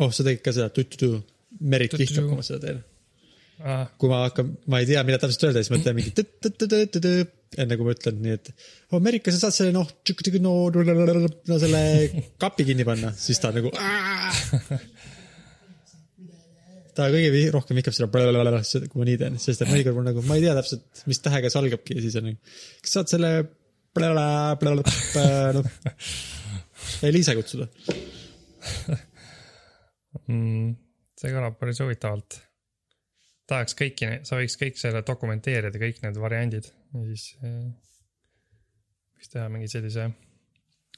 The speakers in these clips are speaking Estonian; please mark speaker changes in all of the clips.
Speaker 1: oh, sa tegid ka seda tututu, Merit vihkab, kui ma seda teen.
Speaker 2: ah,.
Speaker 1: kui ma hakkan, ma ei tea, mida täpselt öelda, siis ma ütlen mingi tõ-tõ-tõ-tõ-tõ, enne kui ma ütlen, nii et oh Merika, sa saad selle noh, no, no selle kapi kinni panna, siis ta nagu. ta kõige rohkem vihkab seda, kui ma nii teen, sest et mõnikord ma nagu, ma ei tea täpselt, mis tähega see algabki ja siis on nagu, kas saad selle Eliise kutsuda.
Speaker 2: mm,. see kõlab päris huvitavalt. tahaks kõiki, sa võiks kõik selle dokumenteerida, kõik need variandid ja siis eh, võiks teha mingi sellise,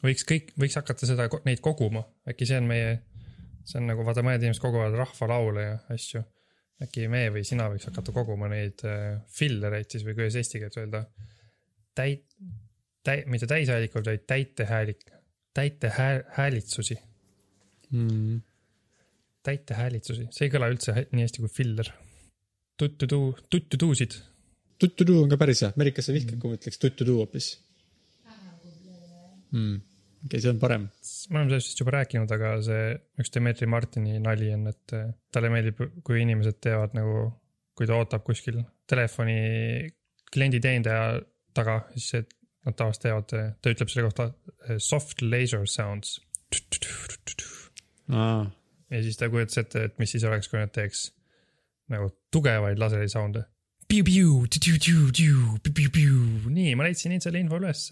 Speaker 2: võiks kõik, võiks hakata seda, neid koguma, äkki see on meie, see on nagu vaata, mõned inimesed koguvad rahvalaule ja asju. äkki meie või sina võiks hakata koguma neid äh, fillereid siis või kuidas eesti keeles öelda. täit-, täi-, mitte täishäälikud, vaid täitehäälik, täitehäälitsusi
Speaker 1: Mm.
Speaker 2: täitehäälitsusi, see ei kõla üldse nii hästi kui filler. tuttu-tuu, tuttu-tuusid.
Speaker 1: tuttu-tuu on ka päris hea, Merika, sa vihkad, kui ma ütleks tuttu-tuu hoopis mm.. okei okay,, see on parem.
Speaker 2: me oleme sellest vist juba rääkinud, aga see üks Dmitri Martini nali on, et eh, talle meeldib, kui inimesed teevad nagu, kui ta ootab kuskil telefoni klienditeenindaja taga, siis see, nad tavaliselt teevad, ta ütleb selle kohta eh, soft laser sounds.
Speaker 1: aa,
Speaker 2: ja siis ta kujutas ette, et mis siis oleks, kui nad teeks nagu tugevaid laseri sound'e. nii, ma leidsin nüüd selle info üles.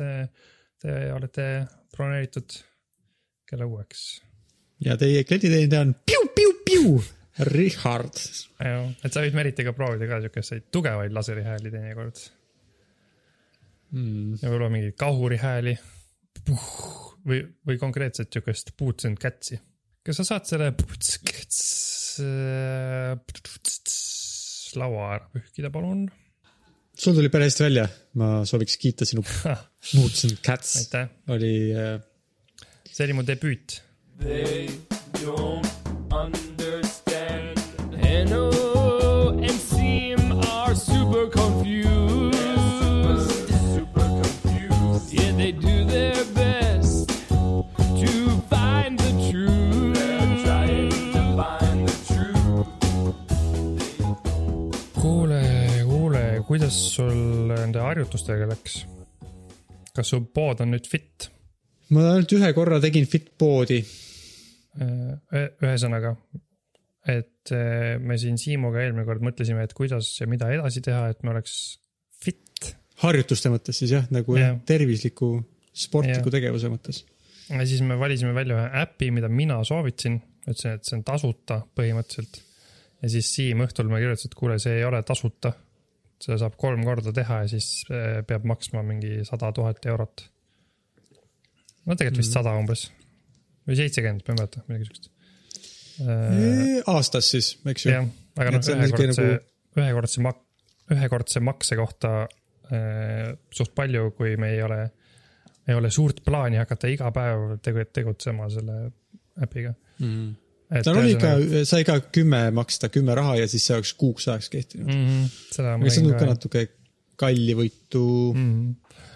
Speaker 2: Te olete broneeritud kella uueks.
Speaker 1: ja teie klienditeenindaja on piu-piu-piu, Richard.
Speaker 2: et sa võid Meritiga proovida ka siukeseid tugevaid laserihääli teinekord
Speaker 1: Mm.
Speaker 2: ja võib-olla mingeid kahurihääli. või, või konkreetselt siukest and cat'si. Kas sa saad selle laua ära pühkida, palun?
Speaker 1: sul tuli päris hästi välja, ma sooviks kiita sinu Boots and Cats oli äh,
Speaker 2: see oli mu debüüt.
Speaker 3: They don't
Speaker 2: kuidas sul nende harjutustega läks? kas su pood on nüüd fit?
Speaker 1: ma ainult ühe korra tegin Fitboodi.
Speaker 2: ühesõnaga, et eh, me siin Siimuga eelmine kord mõtlesime, et kuidas ja mida edasi teha, et me oleks fit.
Speaker 1: harjutuste mõttes siis jah, nagu Jah. tervisliku sportliku
Speaker 2: Jah.
Speaker 1: tegevuse mõttes.
Speaker 2: ja siis me valisime välja ühe äpi, mida mina soovitasin, ütlesin, et see on tasuta põhimõtteliselt. ja siis Siim õhtul me kirjutas, et kuule, see ei ole tasuta. Seda saab kolm korda teha ja siis eh, peab maksma mingi sada tuhat eurot. no tegelikult vist sada umbes või seitsekümmend, ma ei mäleta, midagi siukest.
Speaker 1: aastas siis, eks ju.
Speaker 2: jah, aga noh ühekordse
Speaker 1: nagu-,
Speaker 2: ühekordse mak-, ühekordse makse kohta äh, suht palju, kui me ei ole, ei ole suurt plaani hakata iga päev tegu-, tegutsema selle äpiga.
Speaker 1: Mm. Seal oli ikka, sai ka kümme maksta, kümme raha ja siis see oleks kuuks ajaks kehtinud mm..
Speaker 2: mm. -hmm, nägin
Speaker 1: on ka natuke kallivõitu mm..
Speaker 2: mm.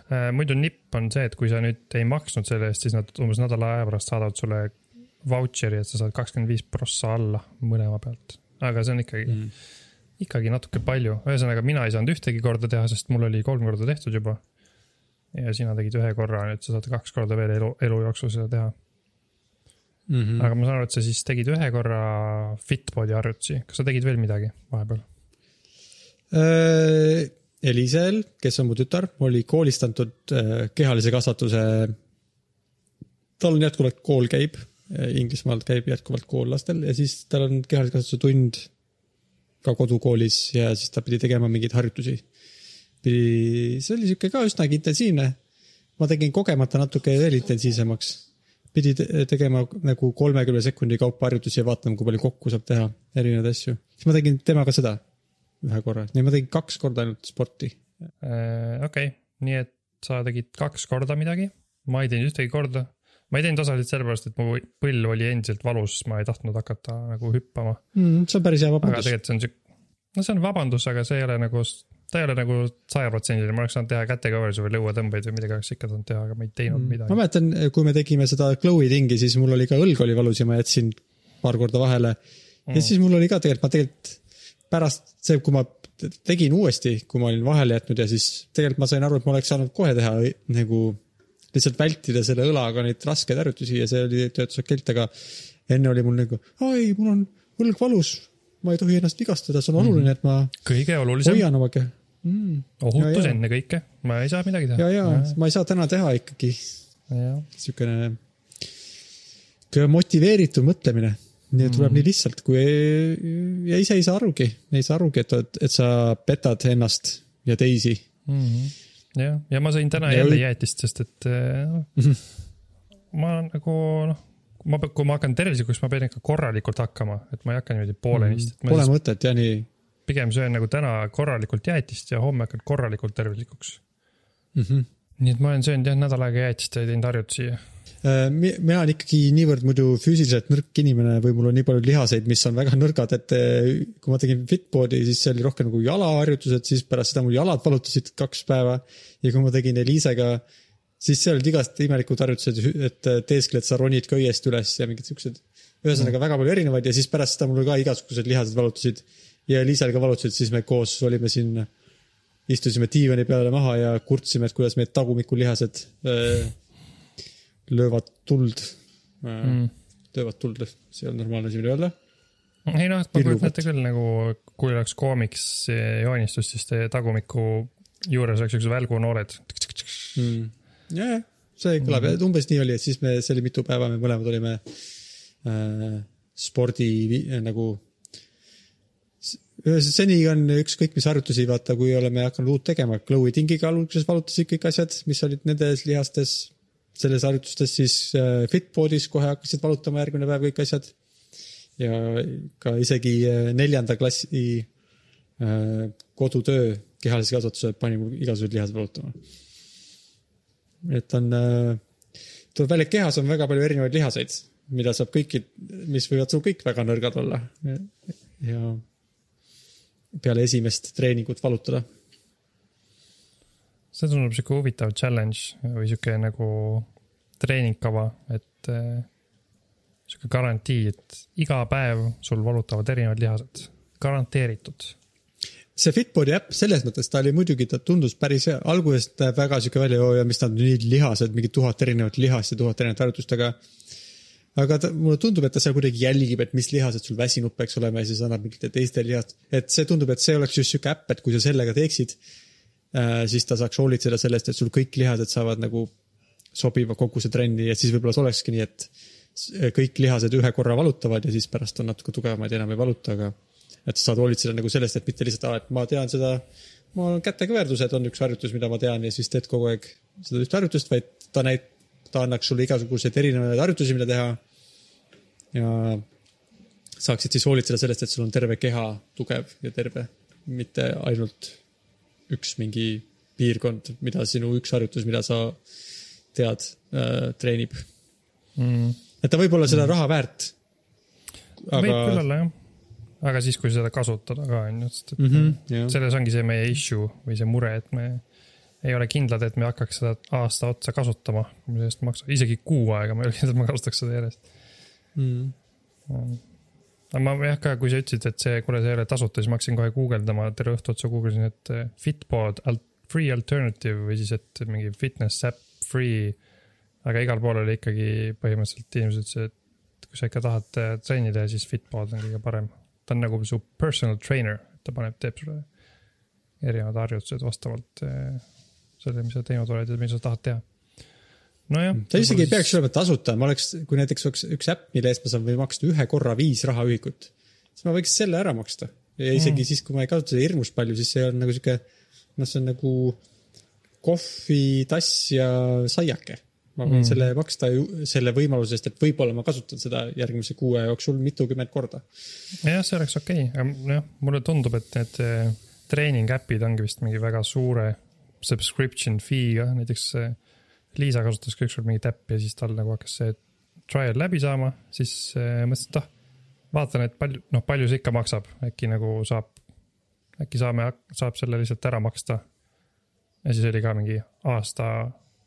Speaker 2: -hmm. muidu nipp on see, et kui sa nüüd ei maksnud selle eest, siis nad umbes nädala aja pärast saadavad sulle vautšeri, et sa saad kakskümmend viis prossa alla mõlema pealt. aga see on ikkagi mm., ikkagi natuke palju, ühesõnaga mina ei saanud ühtegi korda teha, sest mul oli kolm korda tehtud juba. ja sina tegid ühe korra, nüüd sa saad kaks korda veel elu, elu jooksul seda teha
Speaker 1: Mm -hmm.
Speaker 2: aga ma saan aru, et sa siis tegid ühe korra Fitbodi harjutusi, kas sa tegid veel midagi vahepeal?
Speaker 1: Äh, Elisel, kes on mu tütar, oli koolist antud äh, kehalise kasvatuse. tal on jätkuvalt kool käib, Inglismaal käib jätkuvalt kool lastel ja siis tal on kehalise kasvatuse tund ka kodukoolis ja siis ta pidi tegema mingeid harjutusi. pidi, see oli sihuke ka üsnagi intensiivne. ma tegin kogemata natuke veel intensiivsemaks. Pidi te- tegema nagu kolmekümne sekundi kaupa harjutusi ja vaatama, kui palju kokku saab teha erinevaid asju. siis ma tegin temaga seda ühe korra, nii ma tegin kaks korda ainult sporti.
Speaker 2: okei okay., nii et sa tegid kaks korda midagi, ma ei teinud ühtegi korda. ma ei teinud osaliselt sellepärast, et mu põlv oli endiselt valus, ma ei tahtnud hakata nagu hüppama.
Speaker 1: Mm, see on päris hea
Speaker 2: aga
Speaker 1: vabandus.
Speaker 2: tegelikult see on siuke, no see on vabandus, aga see ei ole nagu, ta ei ole nagu sajaprotsendiline, ma oleks saanud teha kätekõverdusi või lõuatõmbeid või midagi oleks ikka saanud teha, aga ma ei teinud mm.
Speaker 1: ma
Speaker 2: midagi.
Speaker 1: mäletan, kui me tegime seda Glowy tingi, siis mul oli ka õlg oli valus ja ma jätsin paar korda vahele mm.. ja siis mul oli ka tegelikult, ma tegelikult pärast see, kui ma tegin uuesti, kui ma olin vahele jätnud ja siis tegelikult ma sain aru, et ma oleks saanud kohe teha nagu lihtsalt vältida selle õlaga neid raskeid harjutusi ja see oli, töötas okeilt, aga enne oli mul nagu, ai, mul on õlg valus, ma ei tohi ennast vigastada, see on oluline, et ma
Speaker 2: kõige olulisem,
Speaker 1: hoian oma keha mm..
Speaker 2: ohutus ennekõike, ma ei saa midagi teha.
Speaker 1: ja, ja ma ei saa täna teha ikkagi
Speaker 2: ja..
Speaker 1: siukene motiveeritud mõtlemine. nii et tuleb mm. nii lihtsalt, kui ja ise ei saa arugi, ei saa arugi, et, et sa petad ennast ja teisi.
Speaker 2: mm. -hmm. jah, ja ma sõin täna
Speaker 1: Ja
Speaker 2: jälle jäätist, sest et noh, ma nagu noh, ma, kui ma hakkan tervislikuks, ma pean ikka korralikult hakkama, et ma ei hakka niimoodi poolenisti, et ma
Speaker 1: Pole mõtet ja nii
Speaker 2: pigem söön nagu täna korralikult jäätist ja homme hakkan korralikult tervislikuks.
Speaker 1: mm. -hmm.
Speaker 2: nii et ma olen söönud jah nädal aega jäätist ja teinud harjutusi
Speaker 1: Äh, mina olen ikkagi niivõrd muidu füüsiliselt nõrk inimene või mul on nii palju lihaseid, mis on väga nõrgad, et eh, kui ma tegin Fitboardi, siis see oli rohkem nagu jalaharjutused, siis pärast seda mul jalad valutasid kaks päeva. ja kui ma tegin Eliisega, siis seal olid igast imelikud harjutused, et teeskled sa ronid köiest üles ja mingid siuksed. ühesõnaga väga palju erinevaid ja siis pärast seda mul ka igasugused lihased valutasid ja Eliisal ka valutasid, siis me koos olime siin, istusime diivani peale maha ja kurtsime, et kuidas meie tagumikulihased äh, löövad tuld mm.. löövad tuld, see on normaalne asi, mida öelda.
Speaker 2: ei noh, ma kujutan ette küll nagu, kui oleks koomiks joonistus, siis teie tagumiku juures oleks siuksed välgunoored.
Speaker 1: mm.. jah, jah, see kõlab mm., umbes nii oli, et siis me, see oli mitu päeva, me mõlemad olime äh, spordi vi- nagu. seni on ükskõik mis harjutusi, vaata, kui oleme hakanud uut tegema, Glowy tingiga alguses valutasid kõik asjad, mis olid nendes lihastes. selles harjutustes siis äh, Fitboardis kohe hakkasid valutama järgmine päev kõik asjad. ja ka isegi äh, neljanda klassi äh, kodutöö kehalise kasvatuse pani mul igasugused lihased valutama et on, tuleb välja, et kehas on väga palju erinevaid lihaseid, mida saab kõiki, mis võivad sul kõik väga nõrgad olla. ja peale esimest treeningut valutada.
Speaker 2: see tundub sihuke huvitav challenge või sihuke nagu treeningkava, et eh, sihuke garantii, et iga päev sul valutavad erinevad lihased, garanteeritud.
Speaker 1: See Fitbodi äpp selles mõttes, ta oli muidugi, ta tundus päris hea, alguses näeb väga sihuke välja, oo ja mis nad nii lihased, mingi tuhat erinevat lihast ja tuhat erinevat harjutust, aga aga ta, mulle tundub, et ta seal kuidagi jälgib, et mis lihased sul väsinud peaks olema ja siis annab mingite teiste lihast, et see tundub, et see oleks just sihuke äpp, et kui sa sellega teeksid, siis ta saaks hoolitseda sellest, et sul kõik lihased saavad nagu sobiva koguse trenni ja siis võib-olla see olekski nii, et kõik lihased ühe korra valutavad ja siis pärast on natuke tugevamad ja enam ei valuta, aga et sa saad hoolitseda nagu sellest, et mitte lihtsalt, et ma tean seda, mul on kätekõverdused on üks harjutus, mida ma tean ja siis teed kogu aeg seda ühte harjutust, vaid ta näit-, ta annaks sulle igasuguseid erinevaid harjutusi, mida teha. ja saaksid siis hoolitseda sellest, et sul on terve keha tugev ja terve, mitte ainult üks mingi piirkond, mida sinu üks harjutus, mida sa tead äh,, treenib.
Speaker 2: mm..
Speaker 1: et ta võib olla seda raha väärt.
Speaker 2: võib küll
Speaker 1: aga,
Speaker 2: olla jah, aga siis, kui seda kasutada ka on ju, sest et
Speaker 1: mm -hmm, jah,
Speaker 2: selles ongi see meie issue või see mure, et me ei ole kindlad, et me hakkaks seda aasta otsa kasutama, selle eest maksame, isegi kuu aega ma ei ole kindel, et ma kasutaks seda järjest.
Speaker 1: mm.
Speaker 2: aga ma jah, ka kui sa ütlesid, et see, kuule, see ei ole tasuta, siis ma hakkasin kohe guugeldama, terve õhtu otsa guugeldasin, et eh, Fitbod al- free alternative või siis, et mingi fitness äpp free. aga igal pool oli ikkagi põhimõtteliselt inimesed ütlesid, et kui sa ikka tahad eh, trenni teha, siis Fitbod on kõige parem. Ta on nagu su personal trainer, ta paneb, teeb sulle erinevad harjutused vastavalt eh, sellele, mis sa teinud oled ja mida sa tahad teha. nojah.
Speaker 1: ta isegi ei peaks olema tasuta, ma oleks, kui näiteks oleks üks äpp, mille eest ma saan või maksta ühe korra viis rahaühikut, siis ma võiks selle ära maksta. ja isegi mm. siis, kui ma ei kasuta seda hirmus palju, siis see on nagu sihuke, noh, see on nagu kohvitass ja saiake. Ma võin mm. selle maksta ju selle võimaluse eest, et võib-olla ma kasutan seda järgmise kuu aja jooksul mitukümmend korda.
Speaker 2: jah, see oleks okei okay., aga jah, mulle tundub, et need eh, treeningaäpid ongi vist mingi väga suure subscription fee'ga, näiteks eh, Liisa kasutas ka ükskord mingit äppi ja siis tal nagu hakkas see trial läbi saama, siis eh, mõtlesin, et ah, vaatan, et palju, noh, palju see ikka maksab, äkki nagu saab äkki saame, saab selle lihtsalt ära maksta. ja siis oli ka mingi aasta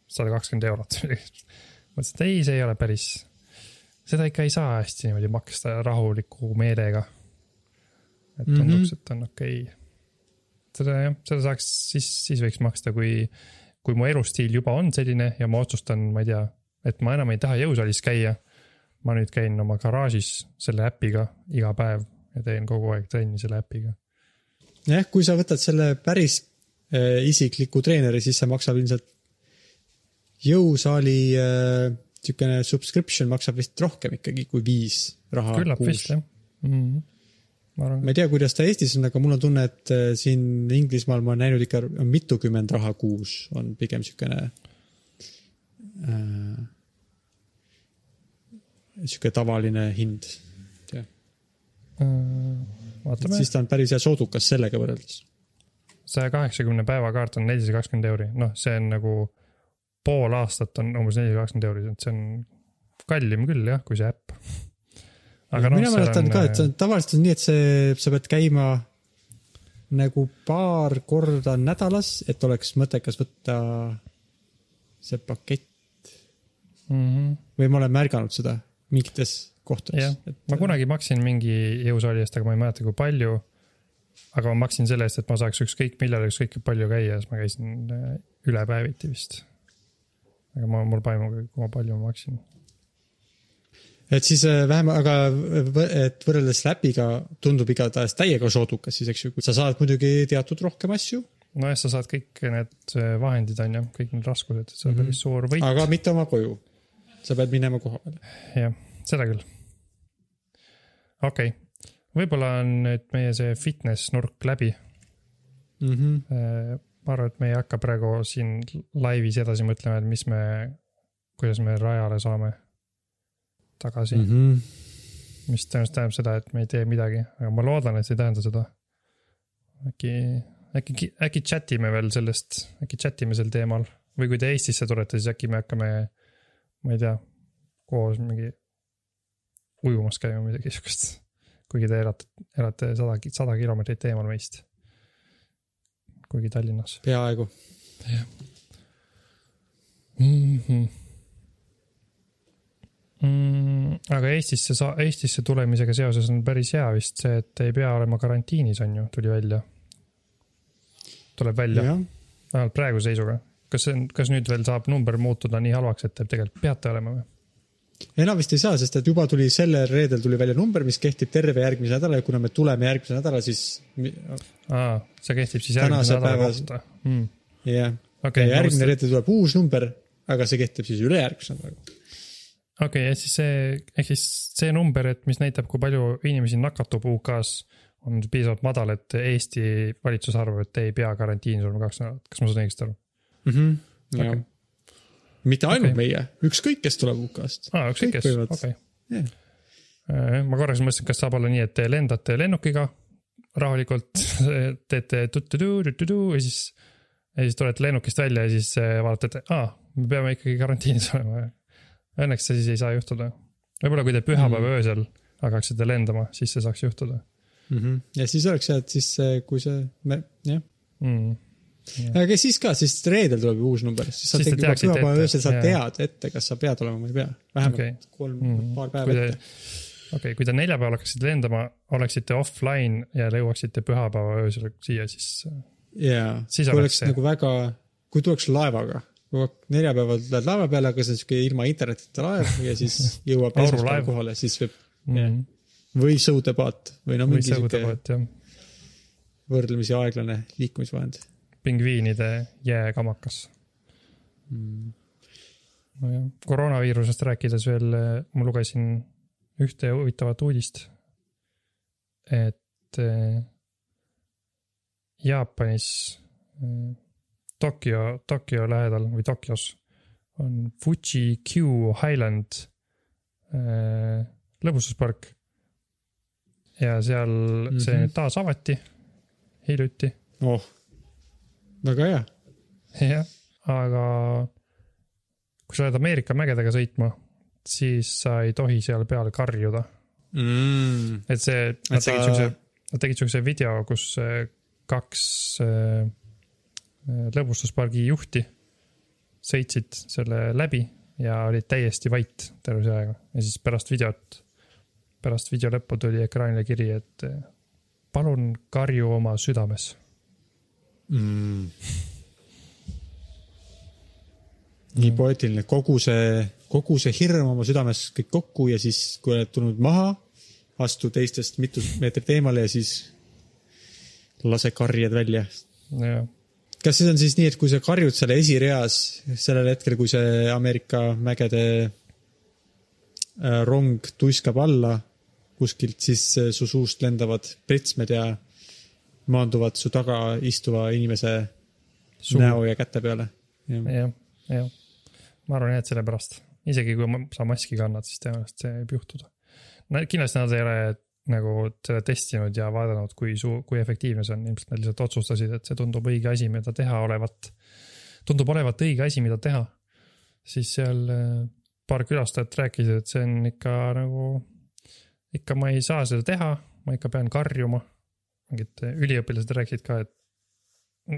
Speaker 2: sada kakskümmend eurot. mõtlesin, et ei, see ei ole päris, seda ikka ei saa hästi niimoodi maksta rahuliku meelega. et tunduks, et on okei okay.. seda jah, seda saaks, siis, siis võiks maksta, kui, kui mu elustiil juba on selline ja ma otsustan, ma ei tea, et ma enam ei taha jõusaalis käia. ma nüüd käin oma garaažis selle äpiga iga päev ja teen kogu aeg trenni selle äpiga.
Speaker 1: jah, kui sa võtad selle päris äh, isikliku treeneri, siis see maksab ilmselt jõusaali äh, siukene subscription maksab vist rohkem ikkagi kui viis raha
Speaker 2: küllap
Speaker 1: kuus
Speaker 2: vist jah mm. -hmm. ma
Speaker 1: ma ei tea, kuidas ta Eestis on, aga mul on tunne, et äh, siin Inglismaal ma olen näinud ikka mitukümmend raha kuus on pigem siukene äh,. sihuke tavaline hind.
Speaker 2: ka. vaatame,
Speaker 1: siis ta on päris hea soodukas sellega võrreldes.
Speaker 2: saja kaheksakümne päeva kaart on nelisada kakskümmend euri, noh, see on nagu pool aastat on umbes nelisada kakskümmend euri, et see on kallim küll jah, kui see äpp. aga noh,
Speaker 1: mina mäletan ka, et see
Speaker 2: on
Speaker 1: on tavaliselt on nii, et see, sa pead käima nagu paar korda nädalas, et oleks mõttekas võtta see pakett
Speaker 2: mm. -hmm.
Speaker 1: või ma olen märganud seda mingites kohtades
Speaker 2: jah, ma kunagi maksin mingi jõusaali eest, aga ma ei mäleta, kui palju. aga ma maksin selle eest, et ma saaks ükskõik millal, ükskõik kui palju käia, siis ma käisin äh, üle päeviti vist. Aga ma, mul pole aimu, kui palju ma maksin.
Speaker 1: et siis äh, vähem, aga et võrreldes läpiga tundub igatahes täiega soodukas siis, eks ju, sa saad muidugi teatud rohkem asju,
Speaker 2: nojah, sa saad kõik need äh, vahendid on ju, kõik need raskused, et see on
Speaker 1: Mhm.
Speaker 2: päris suur võit.
Speaker 1: aga mitte oma koju. sa pead minema koha peale.
Speaker 2: jah, seda küll. okei okay., võib-olla on nüüd meie see fitness nurk läbi.
Speaker 1: Mm -hmm.
Speaker 2: Ma arvan, et me ei hakka praegu siin laivis edasi mõtlema, et mis me, kuidas me rajale saame tagasi mm,
Speaker 1: Mm -hmm.
Speaker 2: mis tõenäoliselt tähendab seda, et me ei tee midagi, aga ma loodan, et see ei tähenda seda. äkki, äkki, äkki chat ime veel sellest, äkki chat ime sel teemal või kui te Eestisse tulete, siis äkki me hakkame, ma ei tea, koos mingi ujumas käima, midagi siukest. kuigi te elate, elate sada, sada kilomeetrit eemal meist. Kuigi Tallinnas
Speaker 1: peaaegu.
Speaker 2: mm. -hmm. Mm, aga Eestisse sa-, Eestisse tulemisega seoses on päris hea vist see, et ei pea olema karantiinis, on ju, tuli välja. tuleb välja,
Speaker 1: jah,
Speaker 2: vähemalt praeguse seisuga. kas see on, kas nüüd veel saab number muutuda nii halvaks, et te tegelikult peate olema või?
Speaker 1: Enam vist ei saa, sest et juba tuli sellel reedel tuli välja number, mis kehtib terve järgmise nädala ja kuna me tuleme järgmise nädala, siis
Speaker 2: aa, see kehtib siis järgmise nädala
Speaker 1: päeva-
Speaker 2: kohta mm..
Speaker 1: jah,
Speaker 2: okei
Speaker 1: ja, järgmine reede tuleb uus number, aga see kehtib siis ülejärgmise nädala.
Speaker 2: okei, et siis see, ehk siis see number, et mis näitab, kui palju inimesi nakatub UK-s, on piisavalt madal, et Eesti valitsus arvab, et ei pea karantiinis olema kaks nädalat, kas ma saan õigesti aru?
Speaker 1: jah
Speaker 2: Okei.,
Speaker 1: mitte ainult
Speaker 2: Okei.
Speaker 1: meie, ükskõik, kes tuleb UK-st.
Speaker 2: aa, ükskõik
Speaker 1: Kõik
Speaker 2: kes, okei.
Speaker 1: Jah.
Speaker 2: ma korraks mõtlesin, kas saab olla nii, et te lendate lennukiga rahulikult, teete tuttu-tuu-tuttu-tuu ja siis, ja siis tulete lennukist välja ja siis äh, vaatate, et aa, me peame ikkagi karantiinis olema. Õnneks see siis ei saa juhtuda. võib-olla kui te pühapäeva
Speaker 1: Mhm.
Speaker 2: mm. öösel hakkaksite lendama, siis see saaks juhtuda
Speaker 1: ja siis oleks hea, et siis see- kui see, jah. Aga siis ka, siis reedel tuleb ju uus number, siis sa
Speaker 2: Siis te
Speaker 1: tegelikult juba pühapäeva öösel sa tead ette, kas sa pead olema või ei pea. vähemalt okay. kolm
Speaker 2: Mm.
Speaker 1: mm., paar päeva
Speaker 2: te
Speaker 1: ette.,
Speaker 2: okei okay,, kui te neljapäeval hakkaksite lendama, oleksite offline ja jõuaksite pühapäeva öösel siia, siis
Speaker 1: jaa, kui
Speaker 2: oleks see.
Speaker 1: nagu väga, kui tuleks laevaga, neljapäeval lähed laeva peale, aga see on siuke ilma internetita laev ja siis jõuab esmaspäeval kohale, siis võib
Speaker 2: mm.
Speaker 1: või sõudepaat või no mingi
Speaker 2: jah,
Speaker 1: võrdlemisi aeglane liikumisvahend
Speaker 2: pingviinide jääkamakas
Speaker 1: mm..
Speaker 2: nojah, koroonaviirusest rääkides veel, ma lugesin ühte huvitavat uudist. et eh, Jaapanis, Tokyo, Tokyo lähedal või Tokyos on Fuji Q Highland eh, lõbustuspark. ja seal mm -hmm. see
Speaker 1: Mhm.
Speaker 2: taas avati hiljuti
Speaker 1: oh, väga hea.
Speaker 2: jah, aga kui sa lähed Ameerika mägedega sõitma, siis sa ei tohi seal peal karjuda.
Speaker 1: Mm.
Speaker 2: et see, nad tegid siukse, nad tegid siukse video, kus, kaks äh, lõbustuspargi juhti sõitsid selle läbi ja olid täiesti vait terve see aega ja siis pärast videot, pärast video lõppu tuli ekraanile kiri, et äh, palun karju oma südames
Speaker 1: mm.. nii poeetiline, kogu see, kogu see hirm oma südames kõik kokku ja siis, kui oled tulnud maha, astu teistest mitu meetrit eemale ja siis lase karjed välja.
Speaker 2: ja
Speaker 1: kas siis on siis nii, et kui sa karjud seal esireas sellel hetkel, kui see Ameerika mägede äh, rong tuiskab alla kuskilt, siis äh, su suust lendavad pritsmed ja maanduvad su taga istuva inimese
Speaker 2: Suu.
Speaker 1: näo ja käte peale.
Speaker 2: jah, jah. ma arvan jah, et sellepärast, isegi kui ma- sa maski kannad, siis tõenäoliselt see võib juhtuda. no kindlasti nad ei ole nagu seda testinud ja vaadanud, kui suu-, kui efektiivne see on, ilmselt nad lihtsalt otsustasid, et see tundub õige asi, mida teha olevat. tundub olevat õige asi, mida teha. siis seal äh, paar külastajat rääkisid, et see on ikka nagu, ikka ma ei saa seda teha, ma ikka pean karjuma. Mingid üliõpilased rääkisid ka, et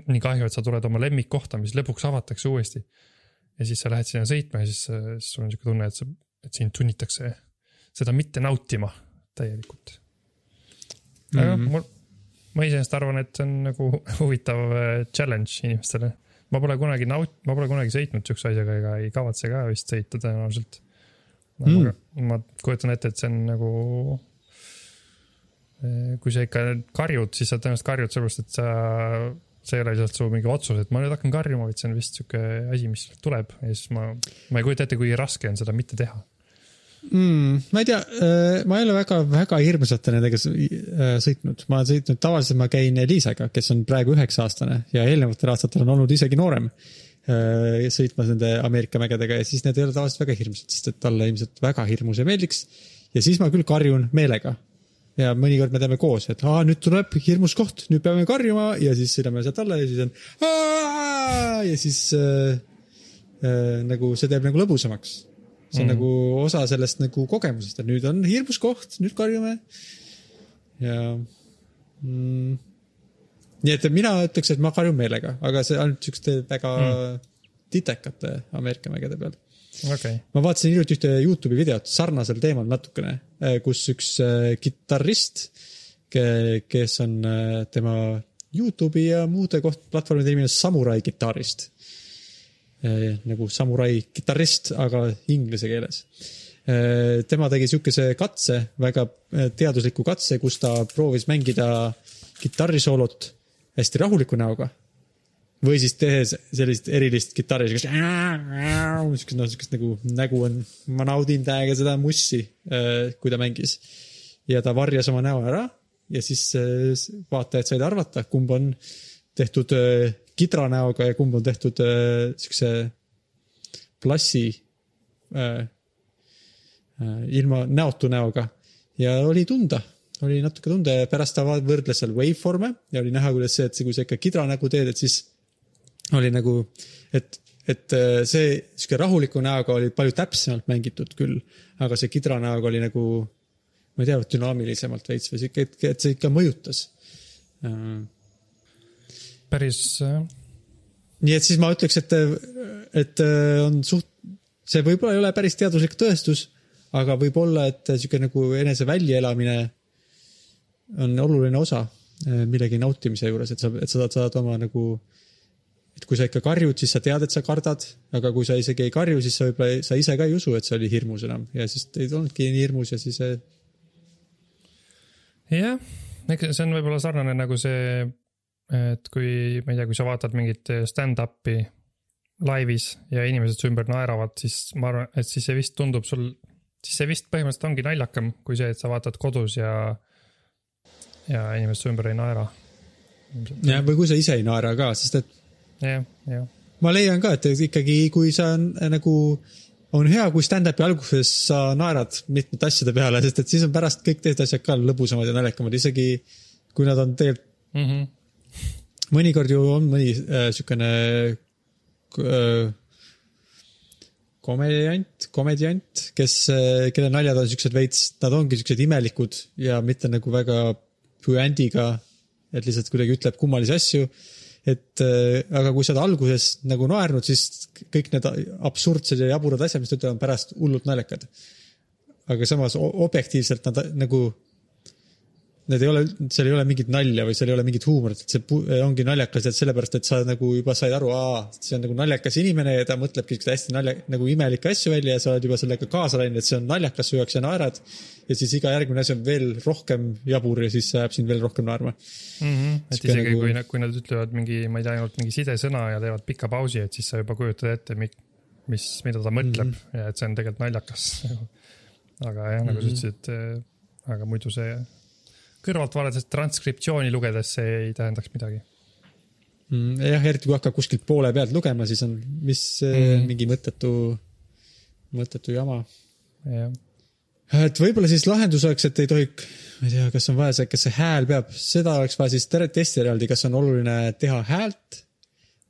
Speaker 2: nii kahju, et sa tuled oma lemmikkohta, mis lõpuks avatakse uuesti ja siis sa lähed sinna sõitma ja siis, siis sul on siuke tunne, et sa, et sind sunnitakse seda mitte nautima täielikult. aga mm. -hmm. mul, ma iseenesest arvan, et see on nagu huvitav äh, challenge inimestele. ma pole kunagi naut-, ma pole kunagi sõitnud siukse asjaga ega ei kavatse ka vist sõita tõenäoliselt
Speaker 1: Mm.
Speaker 2: mm.. ma kujutan ette, et see on nagu. Kui sa ikka karjud, siis sa tõenäoliselt karjud sellepärast, et sa see ei ole lihtsalt su mingi otsus, et ma nüüd hakkan karjuma, vaid see on vist sihuke asi, mis tuleb ja siis ma, ma ei kujuta ette, kui raske on seda mitte teha.
Speaker 1: mm,. ma ei tea, ma ei ole väga, väga hirmsalt nendega äh, sõitnud, ma olen sõitnud, tavaliselt ma käin Liisaga, kes on praegu üheksa aastane ja eelnevatel aastatel on olnud isegi noorem äh, sõitmas nende Ameerika mägedega ja siis need ei ole tavaliselt väga hirmsad, sest et talle ilmselt väga hirmus ei meeldiks. ja siis ma küll karjun meelega. Ja mõnikord me teeme koos, et aa, nüüd tuleb hirmus koht, nüüd peame karjuma ja siis sõidame sealt alla ja siis on Aa! ja siis äh, äh, nagu see teeb nagu lõbusamaks see on mm. Nagu osa sellest nagu kogemusest, et nüüd on hirmus koht, nüüd karjume. ja mm,. nii et mina ütleks, et ma karjun meelega, aga see ainult siukeste väga mm. titekate Ameerika mägede peal.
Speaker 2: okay.,
Speaker 1: ma vaatasin hiljuti ühte Youtube'i videot sarnasel teemal natukene, kus üks äh, kitarrist, kes on äh, tema Youtube'i ja muude koht-, platvormide nimi on Samurai kitarrist. nagu samurai kitarrist, aga inglise keeles. tema tegi siukese katse, väga teadusliku katse, kus ta proovis mängida kitarrisoolot hästi rahuliku näoga või siis tehes sellist erilist kitarri, siukest, siukest noh, siukest nagu nägu on, ma naudin täiega seda mussi, kui ta mängis. ja ta varjas oma näo ära ja siis vaatajad said arvata, kumb on tehtud kidranäoga ja kumb on tehtud siukse plassi ilma näotu näoga ja oli tunda oli natuke tunda ja pärast ta võrdles seal waveform'e ja oli näha, kuidas see, et see, kui sa ikka kidranägu teed, et siis oli nagu, et, et äh, see sihuke rahuliku näoga oli palju täpsemalt mängitud küll, aga see kidranäoga oli nagu, ma ei tea, dünaamilisemalt veits või sihuke, et, et see ikka mõjutas.
Speaker 2: päris äh,
Speaker 1: nii et siis ma ütleks, et, et äh, on suht, see võib-olla ei ole päris teaduslik tõestus, aga võib-olla, et sihuke nagu enese väljaelamine on oluline osa äh, millegi nautimise juures, et sa, et sa saad oma nagu, et kui sa ikka karjud, siis sa tead, et sa kardad, aga kui sa isegi ei karju, siis sa võib-olla, sa ise ka ei usu, et see oli hirmus enam ja siis ei olnudki nii hirmus ja siis äh,
Speaker 2: jah, eks see on võib-olla sarnane nagu see, et kui, ma ei tea, kui sa vaatad mingit stand-up'i laivis ja inimesed su ümber naeravad, siis ma arvan, et siis see vist tundub sul, siis see vist põhimõtteliselt ongi naljakam kui see, et sa vaatad kodus ja, ja inimesed su ümber ei naera.
Speaker 1: ja, või kui sa ise ei naera ka, sest et
Speaker 2: jah, jah,
Speaker 1: ma leian ka, et ikkagi, kui sa on, nagu, on hea, kui stand-up'i alguses sa naerad mitmete asjade peale, sest et siis on pärast kõik teised asjad ka lõbusamad ja naljakamad, isegi kui nad on tegelikult,
Speaker 2: mm. -hmm.
Speaker 1: mõnikord ju on mõni äh, siukene äh, komediant, komediant, kes äh,, kelle naljad on siuksed veits, nad ongi siuksed imelikud ja mitte nagu väga puändiga et lihtsalt kuidagi ütleb kummalisi asju. Et äh, aga kui sa oled alguses nagu naernud, siis kõik need absurdsed ja jaburad asjad, mis ta ütleb, on pärast hullult naljakad. aga samas objektiivselt nad nagu Need ei ole, seal ei ole mingit nalja või seal ei ole mingit huumorit, et see ongi naljakas, et sellepärast, et sa nagu juba said aru, aa, see on nagu naljakas inimene ja ta mõtlebki siukseid hästi nalja, nagu imelikke asju välja ja sa oled juba sellega kaasa läinud, et see on naljakas su jaoks ja naerad. ja siis iga järgmine asi on veel rohkem jabur ja siis see ajab sind veel rohkem naerma.
Speaker 2: mm. -hmm. et
Speaker 1: Sihuke
Speaker 2: isegi
Speaker 1: nagu-
Speaker 2: kui, kui nad ütlevad mingi, ma ei tea, ainult mingi sidesõna ja teevad pika pausi, et siis sa juba kujutad ette, mis, mida ta mõtleb mm -hmm. ja et see on tegelikult naljakas. aga jah, nagu mm -hmm. sa ütlesid, aga muidu see kõrvalt vaadates transkriptsiooni lugedes see ei tähendaks midagi.
Speaker 1: Mm, jah, eriti kui hakkab kuskilt poole pealt lugema, siis on, mis mm mingi mõttetu, mõttetu jama.
Speaker 2: jah,
Speaker 1: et võib-olla siis lahendus oleks, et ei tohi, ma ei tea, kas on vaja see, kas see hääl peab, seda oleks vaja siis testida eraldi, kas on oluline teha häält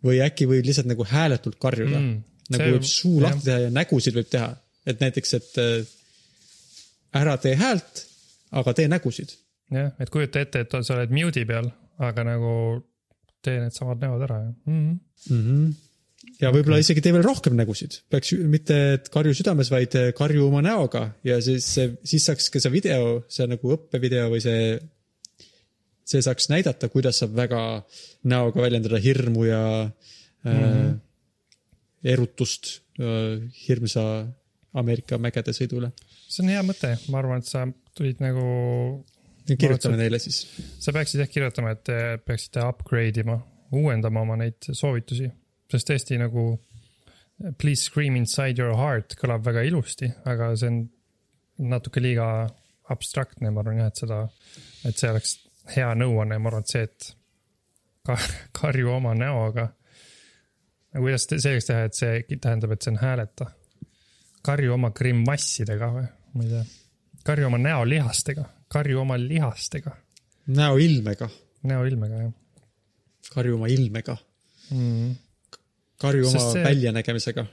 Speaker 1: või äkki võib lihtsalt nagu hääletult karjuda mm, nagu
Speaker 2: see-
Speaker 1: võib suu lahti teha ja nägusid võib teha, et näiteks, et äh, ära tee häält, aga tee nägusid.
Speaker 2: jah, et kujuta ette, et sa oled mute'i peal, aga nagu tee needsamad näod ära ja mm. -hmm.
Speaker 1: mm. -hmm. ja võib-olla okay. isegi tee veel rohkem nägusid, peaks mitte karju südames, vaid äh, karju oma näoga ja siis, siis saaks ka see video, see nagu õppevideo või see, see saaks näidata, kuidas saab väga näoga väljendada hirmu ja mm -hmm. äh, erutust äh, hirmsa Ameerika mägede sõidule.
Speaker 2: see on hea mõte, ma arvan, et sa tulid nagu,
Speaker 1: kirjutame neile siis.
Speaker 2: sa peaksid jah kirjutama, et te peaksite upgrade ima, uuendama oma neid soovitusi, sest tõesti nagu Please scream inside your heart kõlab väga ilusti, aga see on natuke liiga abstraktne, ma arvan jah, et seda, et see oleks hea nõuanne, ma arvan, et see, et ka, karju oma näoga. kuidas te- selgeks teha, et see tähendab, et see on hääleta? karju oma grimassidega või, ma ei tea. karju oma näolihastega, karju oma lihastega,
Speaker 1: näoilmega,
Speaker 2: näoilmega jah
Speaker 1: karju oma ilmega,
Speaker 2: mm..
Speaker 1: karju oma
Speaker 2: see-
Speaker 1: väljanägemisega.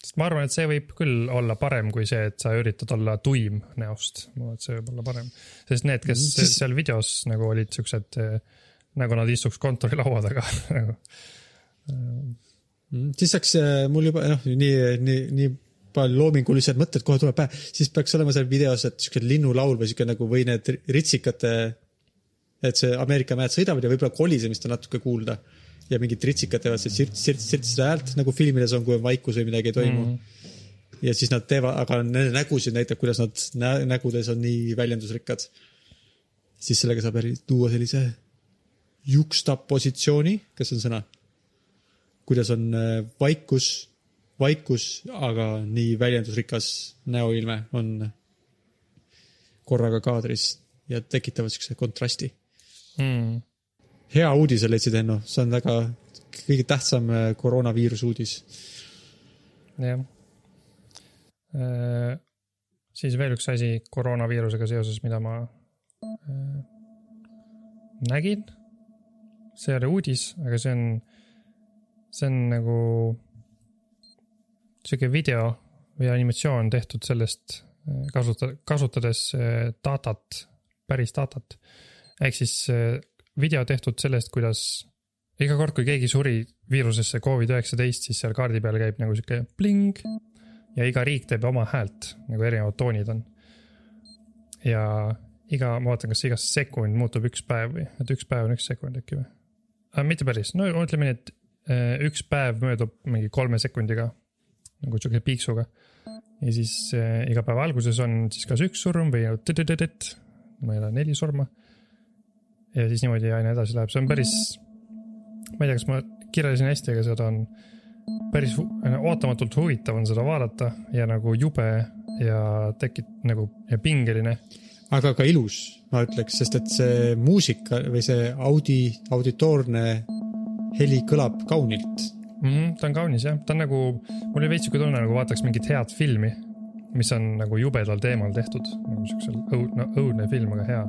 Speaker 2: sest ma arvan, et see võib küll olla parem kui see, et sa üritad olla tuim näost. ma arvan, et see võib olla parem, sest need, kes
Speaker 1: Mm, siis-
Speaker 2: seal videos nagu olid siuksed, nagu nad istuks kontorilaua taga nagu.
Speaker 1: Mm, siis saaks äh, mul juba noh, nii, nii, nii palju loomingulised mõtted kohe tuleb pähe, siis peaks olema seal videos, et siuke linnulaul või siuke nagu või need ritsikate, et see Ameerika mäed sõidavad ja võib-olla kolisemist on natuke kuulda ja mingid ritsikad teevad see sirts, sirts, sirts seda häält nagu filmides on, kui on vaikus või midagi ei toimu mm.. ja siis nad teevad, aga nende nägusid näitab, kuidas nad nä nägudes on nii väljendusrikkad. siis sellega saab tuua sellise juxtapositsiooni, kas see on sõna? kuidas on äh, vaikus, vaikus, aga nii väljendusrikas näoilme on korraga kaadris ja tekitavad siukse kontrasti.
Speaker 2: Mm.
Speaker 1: hea uudise leidsid, Enno, see on väga kõige tähtsam äh, koroonaviiruse uudis.
Speaker 2: jah. siis veel üks asi koroonaviirusega seoses, mida ma äh, nägin. see ei ole uudis, aga see on, see on nagu sihuke video või animatsioon tehtud sellest äh, kasuta-, kasutades äh, datat, päris datat. ehk siis äh, video tehtud sellest, kuidas iga kord, kui keegi suri viirusesse Covid-19, siis seal kaardi peal käib nagu sihuke pling ja iga riik teeb oma häält, nagu erinevad toonid on. ja iga, ma vaatan, kas iga sekund muutub üks päev või, et üks päev on üks sekund äkki või? mitte päris, no ütleme nii, et äh, üks päev möödub mingi kolme sekundiga nagu sihuke piiksuga. ja siis äh, iga päeva alguses on siis kas üks surm või tõdõdõdõt, ma ei tea, neli surma. ja siis niimoodi aina edasi läheb, see on päris, ma ei tea, kas ma kirjeldasin hästi, aga seda on päris hu- ootamatult huvitav on seda vaadata ja nagu jube ja tekib nagu ja pingeline.
Speaker 1: aga ka ilus, ma ütleks, sest et see muusika või see audi, auditoorne heli kõlab kaunilt.
Speaker 2: mm. -hmm, ta on kaunis jah, ta on nagu, mul oli veits siuke tunne nagu vaataks mingit head filmi, mis on nagu jubedal teemal tehtud, nagu siuksel õud-, no õudne film, aga hea.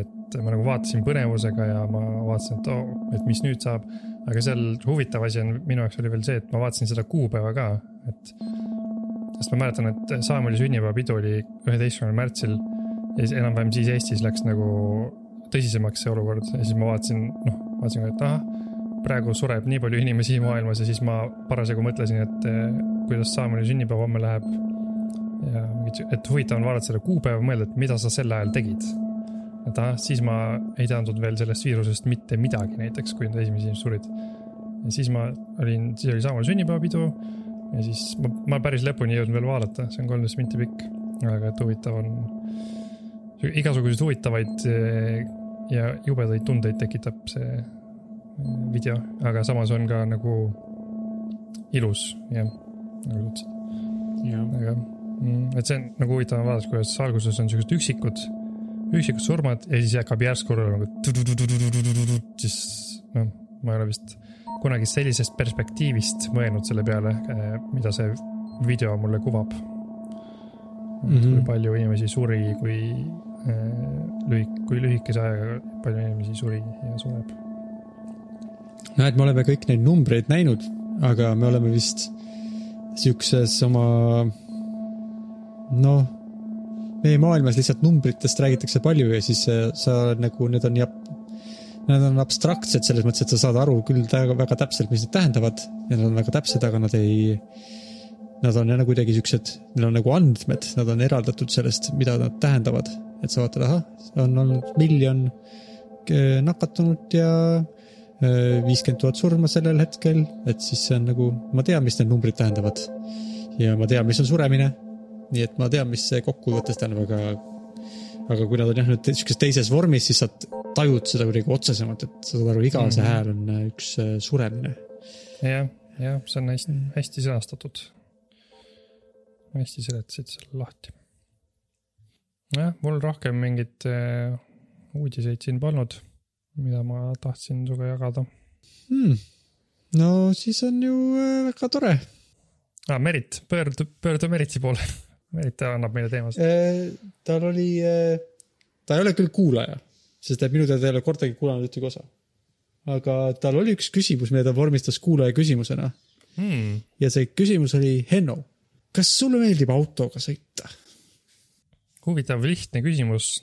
Speaker 2: et ma nagu vaatasin põnevusega ja ma vaatasin, et oo oh,, et mis nüüd saab. aga seal huvitav asi on minu jaoks oli veel see, et ma vaatasin seda kuupäeva ka, et. sest ma mäletan, et Saamoli sünnipäevapidu oli üheteistkümnendal märtsil ja siis enam-vähem siis Eestis läks nagu tõsisemaks see olukord ja siis ma vaatasin, noh, vaatasin, et ahah, praegu sureb nii palju inimesi maailmas ja siis ma parasjagu mõtlesin, et eh, kuidas Saamoni sünnipäev homme läheb. ja et huvitav on vaadata seda kuupäeva, mõelda, et mida sa sel ajal tegid. et ahah, siis ma ei teadnud veel sellest viirusest mitte midagi näiteks, kui need esimesed inimesed surid. ja siis ma olin, siis oli Saamoni sünnipäevapidu ja siis ma, ma päris lõpuni ei jõudnud veel vaadata, see on kolmteist minti pikk, aga et huvitav on. igasuguseid huvitavaid eh, ja jubedaid tundeid tekitab see video, aga samas on ka nagu ilus, jah, nagu sa ütlesid. aga, mm, et see on nagu huvitav on vaadata, kuidas alguses on siuksed üksikud, üksikud surmad ja siis hakkab järsku nagu siis noh, ma ei ole vist kunagi sellisest perspektiivist mõelnud selle peale, mida see video mulle kuvab mm. -hmm. kui palju inimesi suri, kui äh, lühik-, kui lühikese ajaga palju inimesi suri ja sureb
Speaker 1: näed, me oleme kõik neid numbreid näinud, aga me oleme vist siukses oma, noh, meie maailmas lihtsalt numbritest räägitakse palju ja siis äh, sa nagu, need on jah, nad on abstraktsed selles mõttes, et sa saad aru küll väga, täpselt, mis need tähendavad ja nad on väga täpsed, aga nad ei, nad on jälle kuidagi siuksed, neil on nagu andmed, nad on eraldatud sellest, mida nad tähendavad. et sa vaatad, ahah, on olnud miljon äh, nakatunut ja viiskümmend tuhat surma sellel hetkel, et siis see on nagu, ma tean, mis need numbrid tähendavad. ja ma tean, mis on suremine. nii et ma tean, mis see kokkuvõttes tähendab, aga, aga kui nad on jah nüüd sihukeses teises vormis, siis sa tajud seda kuidagi otsesemalt, et sa saad aru, iga mm see
Speaker 2: Mhm.
Speaker 1: hääl on äh, üks äh, suremine.
Speaker 2: jah, jah, see on hästi, hästi sõnastatud. hästi seletasid selle lahti. jah, mul rohkem mingeid äh, uudiseid siin polnud, mida ma tahtsin sinuga jagada
Speaker 1: Hmm. no siis on ju äh, väga tore.
Speaker 2: ah,. Merit, pöördu, pöördu Meriti poole. Merit annab meile teemasid.
Speaker 1: Äh, tal oli, ta ei ole küll kuulaja, sest et minu teada ei ole kordagi kuulanud ühtegi osa. aga tal oli üks küsimus, mille ta vormistas kuulaja küsimusena
Speaker 2: Hmm.
Speaker 1: ja see küsimus oli Henno, kas sulle meeldib autoga sõita?
Speaker 2: huvitav, lihtne küsimus,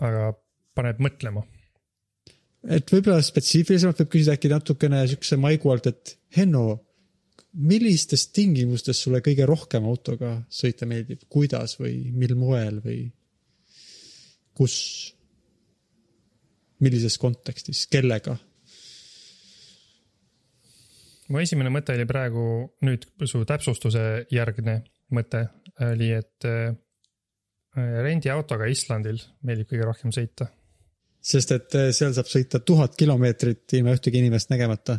Speaker 2: aga paneb mõtlema.
Speaker 1: Et võib-olla spetsiifilisemalt võib küsida äkki natukene siukse maigu alt, et Henno, millistes tingimustes sulle kõige rohkem autoga sõita meeldib, kuidas või mil moel või kus? millises kontekstis, kellega?
Speaker 2: mu esimene mõte oli praegu nüüd su täpsustuse järgne mõte oli, et äh, rendiautoga Islandil meeldib kõige rohkem sõita.
Speaker 1: Sest et eh, seal saab sõita tuhat kilomeetrit ilma ühtegi inimest nägemata.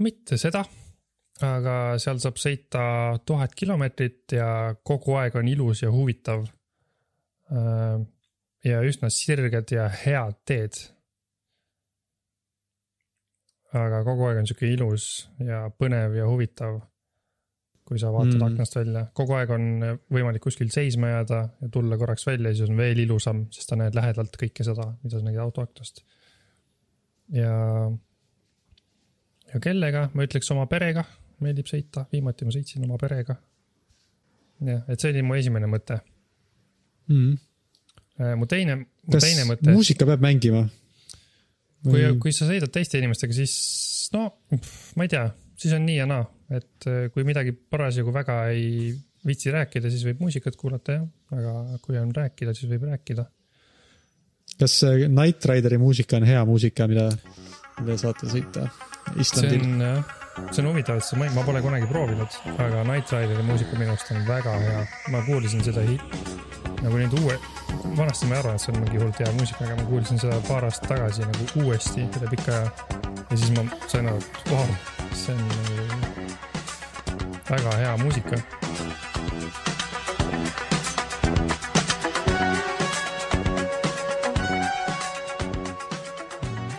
Speaker 2: mitte seda, aga seal saab sõita tuhat kilomeetrit ja kogu aeg on ilus ja huvitav. ja üsna sirged ja head teed. aga kogu aeg on sihuke ilus ja põnev ja huvitav. Kui sa vaatad
Speaker 1: Mm.
Speaker 2: aknast välja, kogu aeg on võimalik kuskil seisma jääda ja tulla korraks välja, siis on veel ilusam, sest sa näed lähedalt kõike seda, mida sa nägid auto aknast. ja, ja kellega, ma ütleks oma perega meeldib sõita, viimati ma sõitsin oma perega. jah, et see oli mu esimene mõte.
Speaker 1: Mm.
Speaker 2: mu teine, mu
Speaker 1: kas
Speaker 2: teine mõte,
Speaker 1: muusika peab mängima?
Speaker 2: kui, kui sa sõidad teiste inimestega, siis no ma ei tea, siis on nii ja naa, et äh, kui midagi parasjagu väga ei viitsi rääkida, siis võib muusikat kuulata jah, aga kui on rääkida, siis võib rääkida.
Speaker 1: kas äh, Night Rideri muusika on hea muusika, mida, mida saate sõita
Speaker 2: see
Speaker 1: Islandil?
Speaker 2: on jah, see on huvitav, et see, ma pole kunagi proovinud, aga Night Rideri muusika minu arust on väga hea. ma kuulasin seda hi- nagu nüüd uue, vanasti ma ei arvanud, et see on mingi hullult hea muusika, aga ma kuulsin seda paar aastat tagasi nagu uuesti üle pika aja. ja siis ma sain aru, et vau, see on nagu väga hea muusika.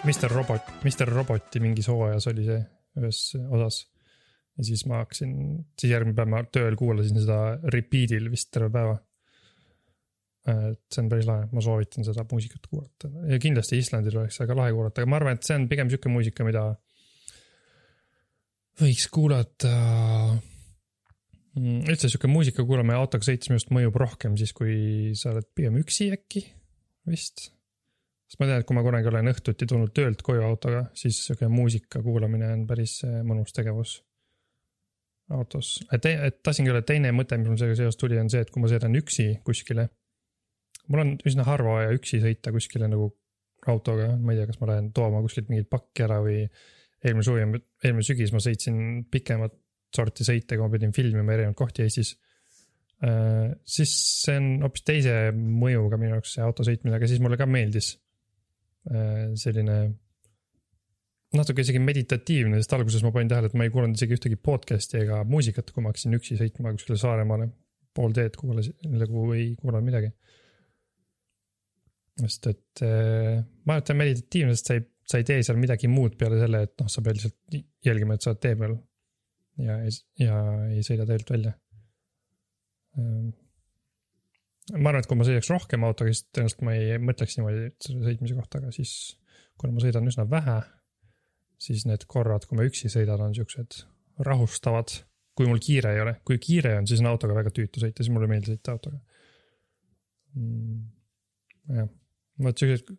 Speaker 2: Mr Robot, Mr Roboti mingis hooajas oli see ühes osas. ja siis ma hakkasin, siis järgmine päev ma tööl kuulasin seda repeat'il vist terve päeva. et see on päris lahe, ma soovitan seda muusikat kuulata ja kindlasti Islandil oleks väga lahe kuulata, aga ma arvan, et see on pigem sihuke muusika, mida võiks kuulata. Üldse sihuke muusika kuulamine autoga sõites minu arust mõjub rohkem siis, kui sa oled pigem üksi äkki vist. sest ma tean, et kui ma kunagi olen õhtuti tulnud töölt koju autoga, siis sihuke muusika kuulamine on päris äh, mõnus tegevus autos. et, et tahtsingi öelda, teine mõte, mis mul sellega seoses tuli, on see, et kui ma sõidan üksi kuskile. mul on üsna harva vaja üksi sõita kuskile nagu autoga, ma ei tea, kas ma lähen tooma kuskilt mingit pakki ära või eelmine suvi, eelmine sügis ma sõitsin pikemat sorti sõite, kui ma pidin filmima erinevaid kohti Eestis. siis see on hoopis teise mõjuga minu jaoks see auto sõitmine, aga siis mulle ka meeldis äh, selline natuke isegi meditatiivne, sest alguses ma panin tähele, et ma ei kuulanud isegi ühtegi podcast'i ega muusikat, kui ma hakkasin üksi sõitma kuskile Saaremaale. pool teed kuulasin, nagu ei kuulanud midagi. sest et äh, ma arvan, et see on meditatiivne, sest sa ei, sa ei tee seal midagi muud peale selle, et noh, sa pead lihtsalt jälgima, et sa oled tee peal. ja, ja ei sõida teelt välja. ma arvan, et kui ma sõidaks rohkem autoga, siis tõenäoliselt ma ei mõtleks niimoodi selle sõitmise kohta, aga siis kuna ma sõidan üsna vähe, siis need korrad, kui ma üksi sõidan, on siuksed rahustavad. kui mul kiire ei ole, kui kiire on, siis on autoga väga tüütu sõita, siis mulle ei meeldi sõita autoga mm,. jah, vot siuksed,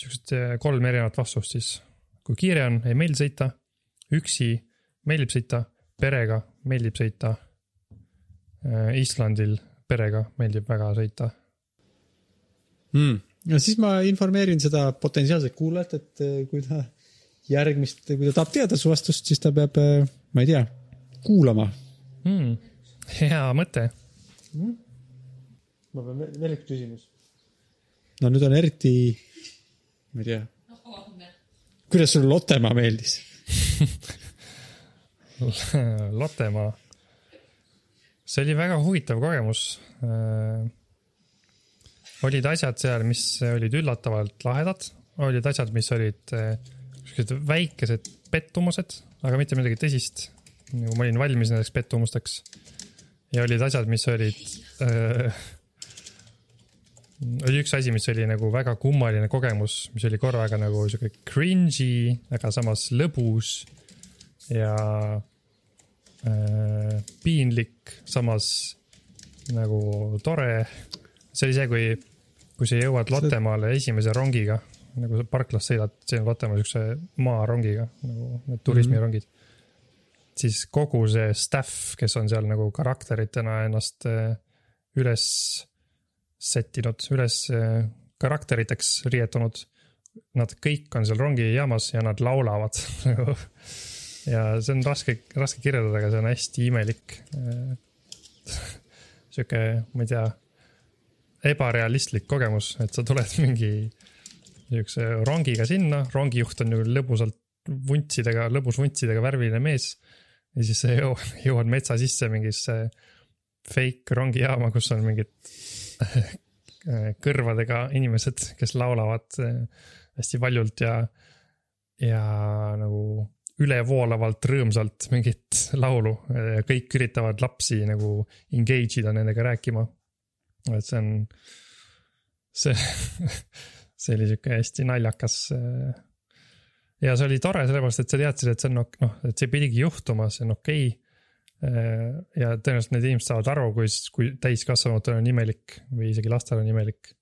Speaker 2: siuksed kolm erinevat vastust siis. kui kiire on, ei meeldi sõita, üksi meeldib sõita, perega meeldib sõita. Islandil perega meeldib väga sõita.
Speaker 1: mm.. no siis ma informeerin seda potentsiaalset kuulajat, et eh, kui ta järgmist, kui ta tahab teada su vastust, siis ta peab, ma ei tea, kuulama.
Speaker 2: mm.. hea mõte.
Speaker 1: ma pean veel, veel üks küsimus. no nüüd on eriti, ma ei tea, kuidas sulle Lottemaa meeldis?
Speaker 2: Lottemaa. see oli väga huvitav kogemus. olid asjad seal, mis olid üllatavalt lahedad, olid asjad, mis olid eh, siuksed väikesed pettumused, aga mitte midagi tõsist. nagu ma olin valmis nendeks pettumusteks. ja olid asjad, mis olid äh. oli üks asi, mis oli nagu väga kummaline kogemus, mis oli korraga nagu sihuke cringe'i, aga samas lõbus ja äh, piinlik, samas nagu tore. see oli see, kui, kui sa jõuad Lottemaale esimese rongiga, nagu sa parklast sõidad, see on Lottemaa siukse maarongiga nagu need turismirongid mm. -hmm. siis kogu see staff, kes on seal nagu karakteritena ennast äh, üles sättinud, üles äh, karakteriteks riietunud. Nad kõik on seal rongijaamas ja nad laulavad nagu ja see on raske, raske kirjeldada, aga see on hästi imelik. sihuke, ma ei tea, ebarealistlik kogemus, et sa tuled mingi niisuguse rongiga sinna, rongijuht on nagu lõbusalt vuntsidega, lõbus vuntsidega värviline mees. ja siis sa jõuad, jõuad metsa sisse mingisse fake rongijaama, kus on mingid kõrvadega inimesed, kes laulavad eh, hästi valjult ja, ja nagu ülevoolavalt rõõmsalt mingit laulu. kõik üritavad lapsi nagu engage ida nendega rääkima. et see on, see, see oli sihuke hästi naljakas. ja see oli tore sellepärast, et sa teadsid, et see on noh, et see pidigi juhtuma, see on okei okay.. ja tõenäoliselt need inimesed saavad aru, kui, kui täiskasvanutel on imelik või isegi lastel on imelik.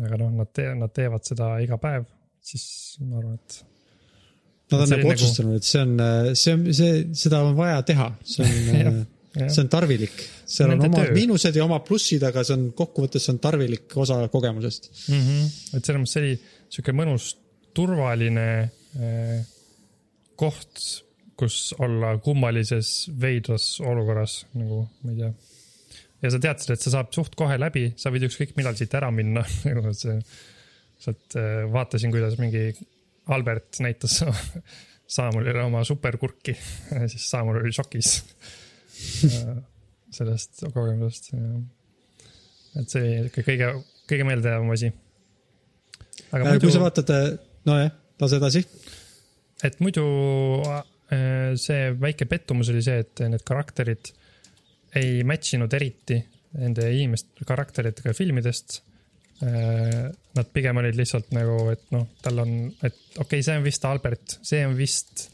Speaker 2: aga noh, nad te-, nad teevad seda iga päev, siis ma arvan, et
Speaker 1: Nad on nagu
Speaker 2: oli
Speaker 1: otsustanud, et see on, see on, see, seda on vaja teha, see on,
Speaker 2: jah.
Speaker 1: see on tarvilik. seal on
Speaker 2: Nende
Speaker 1: omad
Speaker 2: töö.
Speaker 1: miinused ja omad plussid, aga see on kokkuvõttes see on tarvilik osa kogemusest.
Speaker 2: mm. -hmm. et selles mõttes see oli sihuke mõnus turvaline eh, koht, kus olla kummalises veidras olukorras nagu, ma ei tea. ja sa teadsid, et sa saad suht kohe läbi, sa võid ükskõik millal siit ära minna nagu see, sealt vaatasin, kuidas mingi Albert näitas Saamulile oma superkurki, siis Saamul oli šokis eh, sellest kogemusest. et see oli ikka kõige, kõige meeldejäävam asi. aga
Speaker 1: kui sa
Speaker 2: muidu,
Speaker 1: vaatad, nojah, lase edasi.
Speaker 2: et muidu äh, see väike pettumus oli see, et need karakterid ei match inud eriti nende inimeste karakteritega filmidest. Nad pigem olid lihtsalt nagu, et noh, tal on, et okei okay,, see on vist Albert, see on vist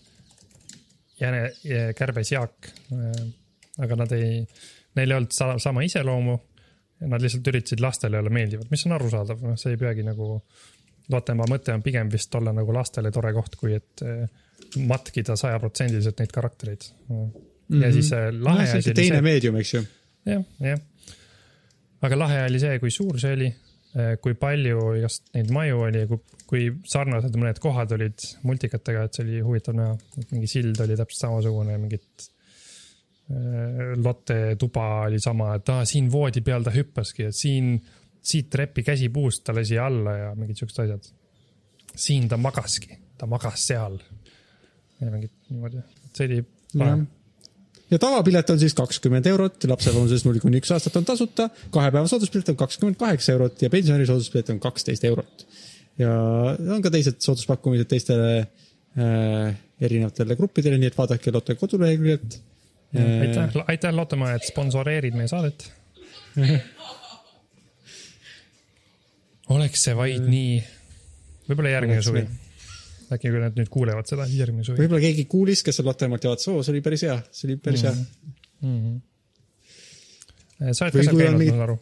Speaker 2: jäne, kärbes Jaak. aga nad ei, neil ei olnud sa, sama iseloomu Nad lihtsalt üritasid lastele olla meeldivad, mis on arusaadav, noh, see ei peagi nagu. Lottemaa mõte on pigem vist olla nagu lastele tore koht, kui et eh, matkida sajaprotsendiliselt neid karaktereid. ja siis eh, lahe asi oli
Speaker 1: Mhm. teine
Speaker 2: see,
Speaker 1: meedium, eks ju.
Speaker 2: jah, jah. aga lahe oli see, kui suur see oli, kui palju igast neid maju oli ja kui, kui sarnased mõned kohad olid multikatega, et see oli huvitav näha, et mingi sild oli täpselt samasugune mingit äh, Lotte tuba oli sama, et aa, siin voodi peal ta hüppaski ja siin, siit trepi käsipuust ta lasi alla ja mingid siuksed asjad. siin ta magaski, ta magas seal. ja mingid niimoodi, see oli
Speaker 1: jah. Ja tavapilet on siis kakskümmend eurot, lapse vanuses null kuni üks aastat on tasuta, kahe päeva sooduspilet on kakskümmend kaheksa eurot ja pensionäri sooduspilet on kaksteist eurot. ja on ka teised sooduspakkumised teistele äh, erinevatele gruppidele, nii et vaadake Lotte koduleheküljelt.
Speaker 2: aitäh, aitäh Lottemaa, et sponsoreerid meie saadet. oleks see vaid nii, võib-olla järgmine suvi. Äkki kui nad nüüd kuulevad seda, siis järgmine suvi.
Speaker 1: võib-olla keegi kuulis, kes on Lottemaalt ja vaatas, oo, see oli päris hea, see oli päris hea.
Speaker 2: sa oled ka seal käinud, ma saan aru.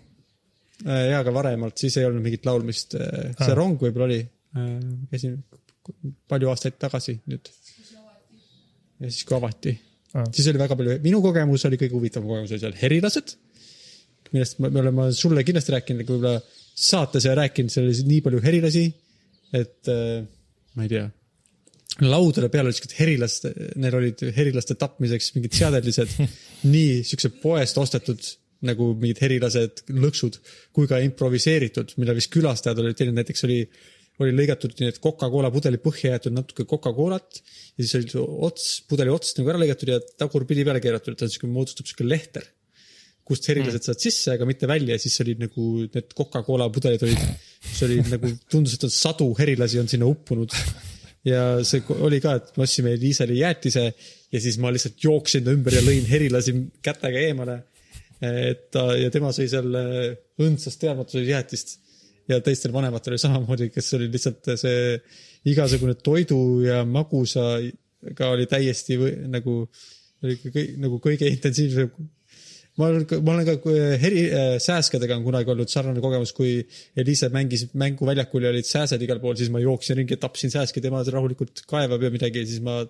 Speaker 1: ja ka varemalt, siis ei olnud mingit laulmist. see
Speaker 2: Ah.
Speaker 1: rong võib-olla oli, käisin palju aastaid tagasi nüüd. ja siis, kui avati
Speaker 2: Ah.
Speaker 1: siis oli väga palju, minu kogemus oli kõige huvitavam kogemus oli seal herilased, millest me, me oleme sulle kindlasti rääkinud, aga võib-olla saates ja rääkinud, seal oli nii palju herilasi, et ma ei tea, laudade peal olid siuksed herilaste, neil olid herilaste tapmiseks mingid seadeldised, nii siuksed poest ostetud nagu mingid herilased lõksud kui ka improviseeritud, mille vist külastajad olid teinud, näiteks oli oli lõigatud nii, et Coca-Cola pudeli põhja jäetud natuke Coca-Colat ja siis oli ots, pudeli ots nagu ära lõigatud ja tagurpidi peale keeratud, et ta siuke, moodustub siuke lehter. kust herilased saavad sisse, aga mitte välja ja siis oli nagu need Coca-Cola pudelid olid, see oli nagu tundus, et on sadu herilasi on sinna uppunud. ja see oli ka, et me ostsime Liisele jäätise ja siis ma lihtsalt jooksin ta ümber ja lõin herilasi kätega eemale. et ta ja tema sõi seal äh, õndsast teadmatusest jäätist ja teistel vanematel oli samamoodi, kes oli lihtsalt see igasugune toidu ja magusaga oli täiesti või, nagu, nagu kõige intensiivsem. Ma olen, ma olen ka heri äh,, sääskedega on kunagi olnud sarnane kogemus, kui Eliise mängis mänguväljakul ja olid sääsed igal pool, siis ma jooksin ringi tapsin sääski, tema rahulikult kaevab ja midagi ja siis ma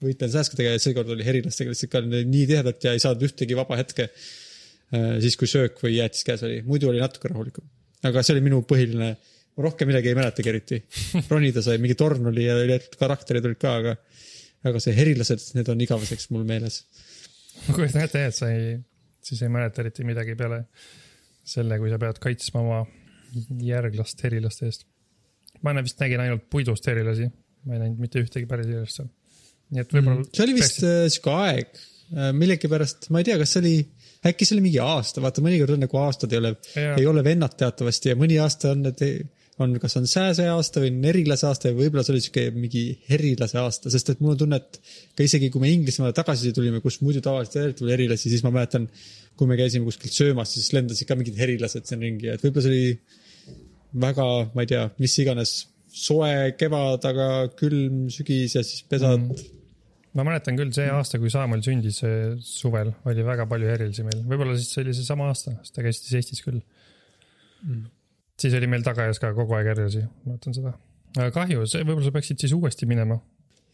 Speaker 1: võitlen sääskedega ja seekord oli herilastega lihtsalt ka nii tihedalt ja ei saanud ühtegi vaba hetke äh, siis, kui söök või jäätis käes oli, muidu oli natuke rahulikum. aga see oli minu põhiline, ma rohkem midagi ei mäletagi eriti. ronida sai, mingi torn oli ja karakterid olid ka, aga, aga see herilased, need on igaveseks mul meeles.
Speaker 2: ma kujutan ette, et sa ei, siis ei mäleta eriti midagi peale selle, kui sa pead kaitsma oma järglast herilaste eest. ma enne vist nägin ainult puidust herilasi, ma ei näinud mitte ühtegi päris herilast seal. nii et võib-olla.
Speaker 1: see oli vist äh, sihuke aeg, millegipärast, ma ei tea, kas see oli, äkki see oli mingi aasta, vaata mõnikord on nagu aastad ei ole, ei ole vennad teatavasti ja mõni aasta on need, on, kas on sääse aasta või on erilase aasta ja võib-olla see oli sihuke mingi erilase aasta, sest et mul on tunne, et ka isegi kui me Inglismaale tagasi tulime, kus muidu tavaliselt eriti oli erilasi, siis ma mäletan, kui me käisime kuskil söömas, siis lendasid ka mingid herilased siin ringi et võib-olla see oli väga, ma ei tea, mis iganes, soe kevad, aga külm sügis ja siis pesad mm..
Speaker 2: ma mäletan küll see aasta, kui Saamuel sündis suvel, oli väga palju herilisi meil, võib-olla siis see oli seesama aasta, sest ta käis siis Eestis küll mm.. Siis oli meil tagaajas ka kogu aeg herilasi, mäletan seda. aga kahju, see, võib-olla sa peaksid siis uuesti minema.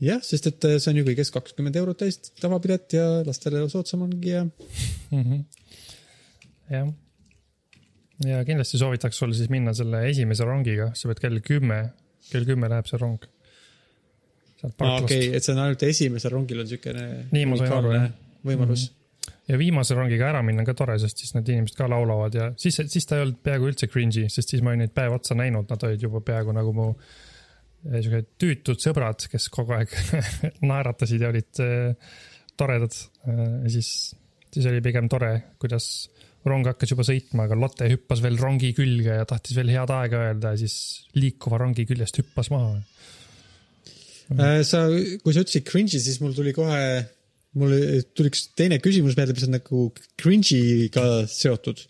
Speaker 1: jah, sest et see on ju kõigest kakskümmend eurot täis tavapilet ja lastele soodsam ongi ja
Speaker 2: jah. ja kindlasti soovitaks sul siis minna selle esimese rongiga, sa pead kell kümme, kell kümme läheb see rong. parklast
Speaker 1: okei, et see on ainult esimesel rongil on siukene
Speaker 2: Nii ma sain aru, jah.
Speaker 1: võimalus mm.
Speaker 2: Ja viimase rongiga ära minna on ka tore, sest siis need inimesed ka laulavad ja siis, siis ta ei olnud peaaegu üldse cringe'i, sest siis ma olin neid päev otsa näinud, nad olid juba peaaegu nagu mu eh, siuksed tüütud sõbrad, kes kogu aeg naeratasid ja olid eh, toredad. ja siis, siis oli pigem tore, kuidas rong hakkas juba sõitma, aga Lotte hüppas veel rongi külge ja tahtis veel head aega öelda ja siis liikuva rongi küljest hüppas maha.
Speaker 1: sa, kui sa ütlesid cringe'i, siis mul tuli kohe, mul tuli üks teine küsimus meelde, mis on nagu cringe'iga seotud.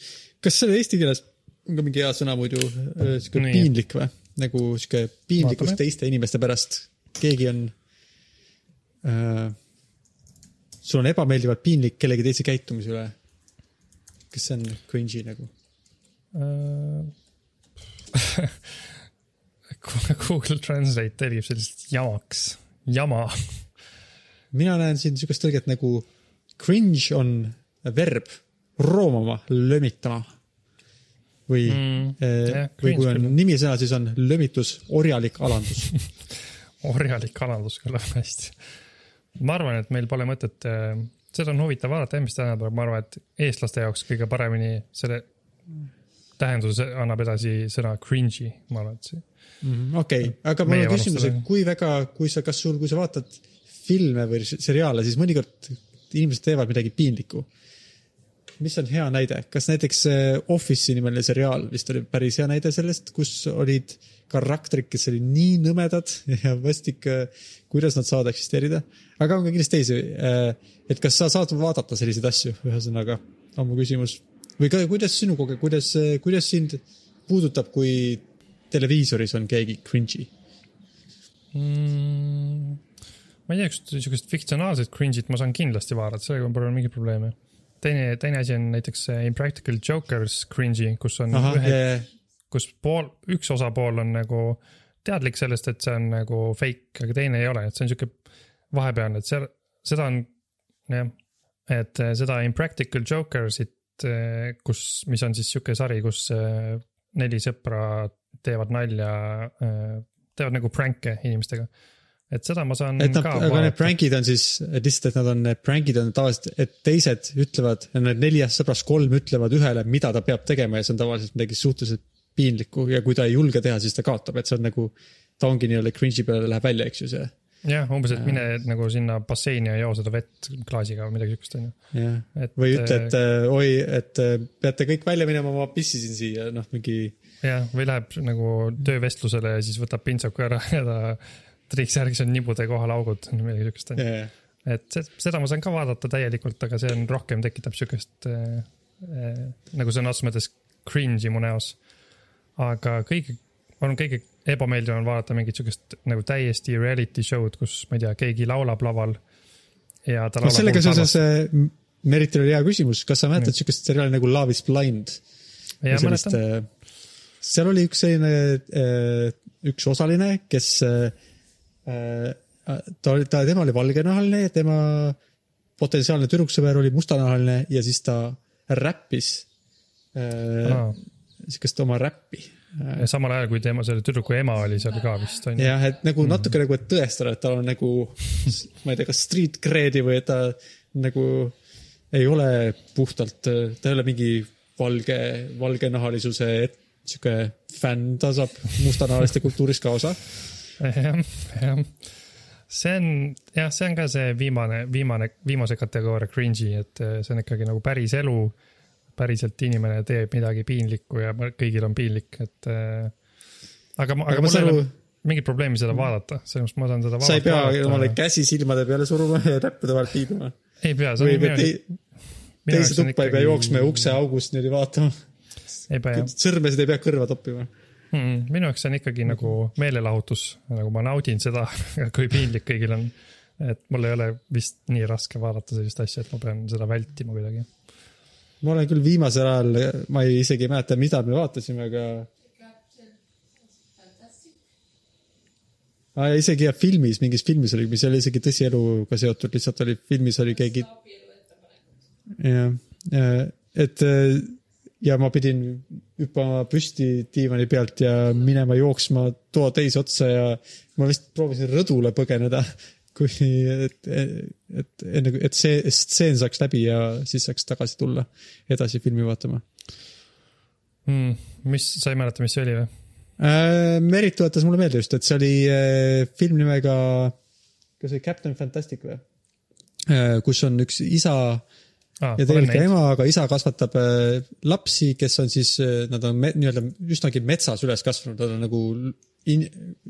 Speaker 1: kas selle eesti keeles on ka mingi hea sõna muidu, siuke
Speaker 2: Nii.
Speaker 1: piinlik või? nagu siuke piinlikkus
Speaker 2: Vaatame.
Speaker 1: teiste inimeste pärast. keegi on äh,, sul on ebameeldivalt piinlik kellegi teise käitumise üle. kas see on cringe'i nagu?
Speaker 2: Äh, Google Translate tõlgib sellist jamaks, jama.
Speaker 1: Mina näen siin sihukest tõlget nagu cringe on verb, roomama, lömitama. või
Speaker 2: Mm,
Speaker 1: mm,
Speaker 2: jah,,
Speaker 1: või kui on nimisõna, siis on lömitus, orjalik alandus.
Speaker 2: orjalik alandus kõlab hästi. ma arvan, et meil pole mõtet, seda on huvitav vaadata, mis tähendab, ma arvan, et eestlaste jaoks kõige paremini selle tähenduse annab edasi sõna cringe'i, ma arvan, et see.
Speaker 1: okei, aga mul on küsimus, et kui väga, kui sa, kas sul, kui sa vaatad filme või seriaale, siis mõnikord inimesed teevad midagi piinlikku. mis on hea näide, kas näiteks äh, Office'i nimeline seriaal vist oli päris hea näide sellest, kus olid karakterid, kes olid nii nõmedad ja vastik, kuidas nad saavad eksisteerida. aga on ka kindlasti teisi, et kas sa saad vaadata selliseid asju, ühesõnaga on mu küsimus. või ka, kuidas sinu koge-, kuidas, kuidas sind puudutab, kui televiisoris on keegi cringe'i?
Speaker 2: mm,. Ma ei tea, kas sihukest fiktsionaalset cringe'it ma saan kindlasti vaadata, sellega pole mingit probleemi. teine, teine asi on näiteks see Impractical Jokers cringe'i, kus on
Speaker 1: ahah,
Speaker 2: ühe,
Speaker 1: ja,
Speaker 2: kus pool, üks osapool on nagu teadlik sellest, et see on nagu fake, aga teine ei ole, et see on sihuke vahepealne, et seal, seda on jah, et eh, seda Impractical Jokersit, kus, mis on siis sihuke sari, kus eh, neli sõpra teevad nalja, teevad nagu prank'e inimestega. Et seda ma saan
Speaker 1: et nad,
Speaker 2: ka
Speaker 1: aga need prankid on siis, et lihtsalt, et nad on, need prankid on tavaliselt, et teised ütlevad, need neljast sõbrast kolm ütlevad ühele, mida ta peab tegema ja see on tavaliselt midagi suhteliselt piinlikku ja kui ta ei julge teha, siis ta kaotab, et see on nagu, ta ongi nii-öelda cringe'i peale läheb välja, eks ju see.
Speaker 2: jah, umbes, et mine nagu sinna basseini ja joo seda vett klaasiga või midagi siukest
Speaker 1: jah,
Speaker 2: et
Speaker 1: või ütle, et äh, oi, et äh, peate kõik välja minema, ma pissisin siia, noh, mingi
Speaker 2: jah, või läheb nagu töövestlusele ja siis võtab pintsaku ära ja ta triiks järgi seal nibude kohal augud, midagi siukest onju.
Speaker 1: yeah.
Speaker 2: et see, seda ma saan ka vaadata täielikult, aga see on rohkem tekitab siukest äh, äh, nagu sõna otseses mõttes cringe'i mu näos. aga kõige, arvan, kõige ebameeldivam on vaadata mingit siukest nagu täiesti reality show'd, kus ma ei tea, keegi laulab laval. ja ta
Speaker 1: no
Speaker 2: laulab.
Speaker 1: sellega seoses äh, Meritil oli hea küsimus, kas sa mäletad siukest seriaali nagu Love is blind?
Speaker 2: ja
Speaker 1: sellist
Speaker 2: mäletan,,
Speaker 1: seal oli üks selline, üks osaline, kes, ta oli, ta, tema oli valgenahaline ja tema potentsiaalne tüdruksõber oli mustanahaline ja siis ta räppis
Speaker 2: Aa.
Speaker 1: siukest oma räppi.
Speaker 2: ja samal ajal kui tema, selle tüdruku ema oli seal ka vist onju.
Speaker 1: jah, et nagu natuke nagu, et tõestada, et tal on nagu, ma ei tea, kas street cred'i või et ta nagu ei ole puhtalt, ta ei ole mingi valge, valgenahalisuse sihuke fänn, ta saab mustanahaliste kultuurist ka osa.
Speaker 2: jah, jah. see on, jah, see on ka see viimane, viimane, viimase kategooria cringe'i, et eh, see on ikkagi nagu päris elu. päriselt inimene teeb midagi piinlikku ja kõigil on piinlik, et äh,. aga, aga, mul ei ole mingit probleemi seda vaadata, selles mõttes ma saan seda
Speaker 1: sa ei pea
Speaker 2: vaadata.
Speaker 1: omale käsi silmade peale suruma ja näppude vahel piibima.
Speaker 2: ei pea, see on
Speaker 1: ei pea tei- teise tuppa ei pea jooksma ja ukseaugust niimoodi vaatama. sõrmesid ei pea kõrva toppima.
Speaker 2: mm,. minu jaoks see on ikkagi nagu meelelahutus, nagu ma naudin seda, kui piinlik kõigil on. et mul ei ole vist nii raske vaadata sellist asja, et ma pean seda vältima kuidagi.
Speaker 1: ma olen küll viimasel ajal, ma ei isegi ei mäleta, mida me vaatasime, aga ah,. isegi jah, filmis, mingis filmis oli, mis oli isegi tõsieluga seotud, lihtsalt oli filmis oli keegi. jah, et äh, ja ma pidin hüppama püsti diivani pealt ja minema jooksma toa teise otsa ja ma vist proovisin rõdule põgeneda, kui, et, et enne et see stseen saaks läbi ja siis saaks tagasi tulla edasi filmi vaatama
Speaker 2: mm,. mis, sa ei mäleta, mis see oli või?
Speaker 1: äh,. Merit tuletas mulle meelde just, et see oli äh, film nimega, kas see oli Captain Fantastic või äh,? kus on üks isa
Speaker 2: ah,
Speaker 1: ja tegelikult ka ema, aga isa kasvatab äh, lapsi, kes on siis, nad on nii-öelda üsnagi metsas üles kasvanud, nad on nagu in,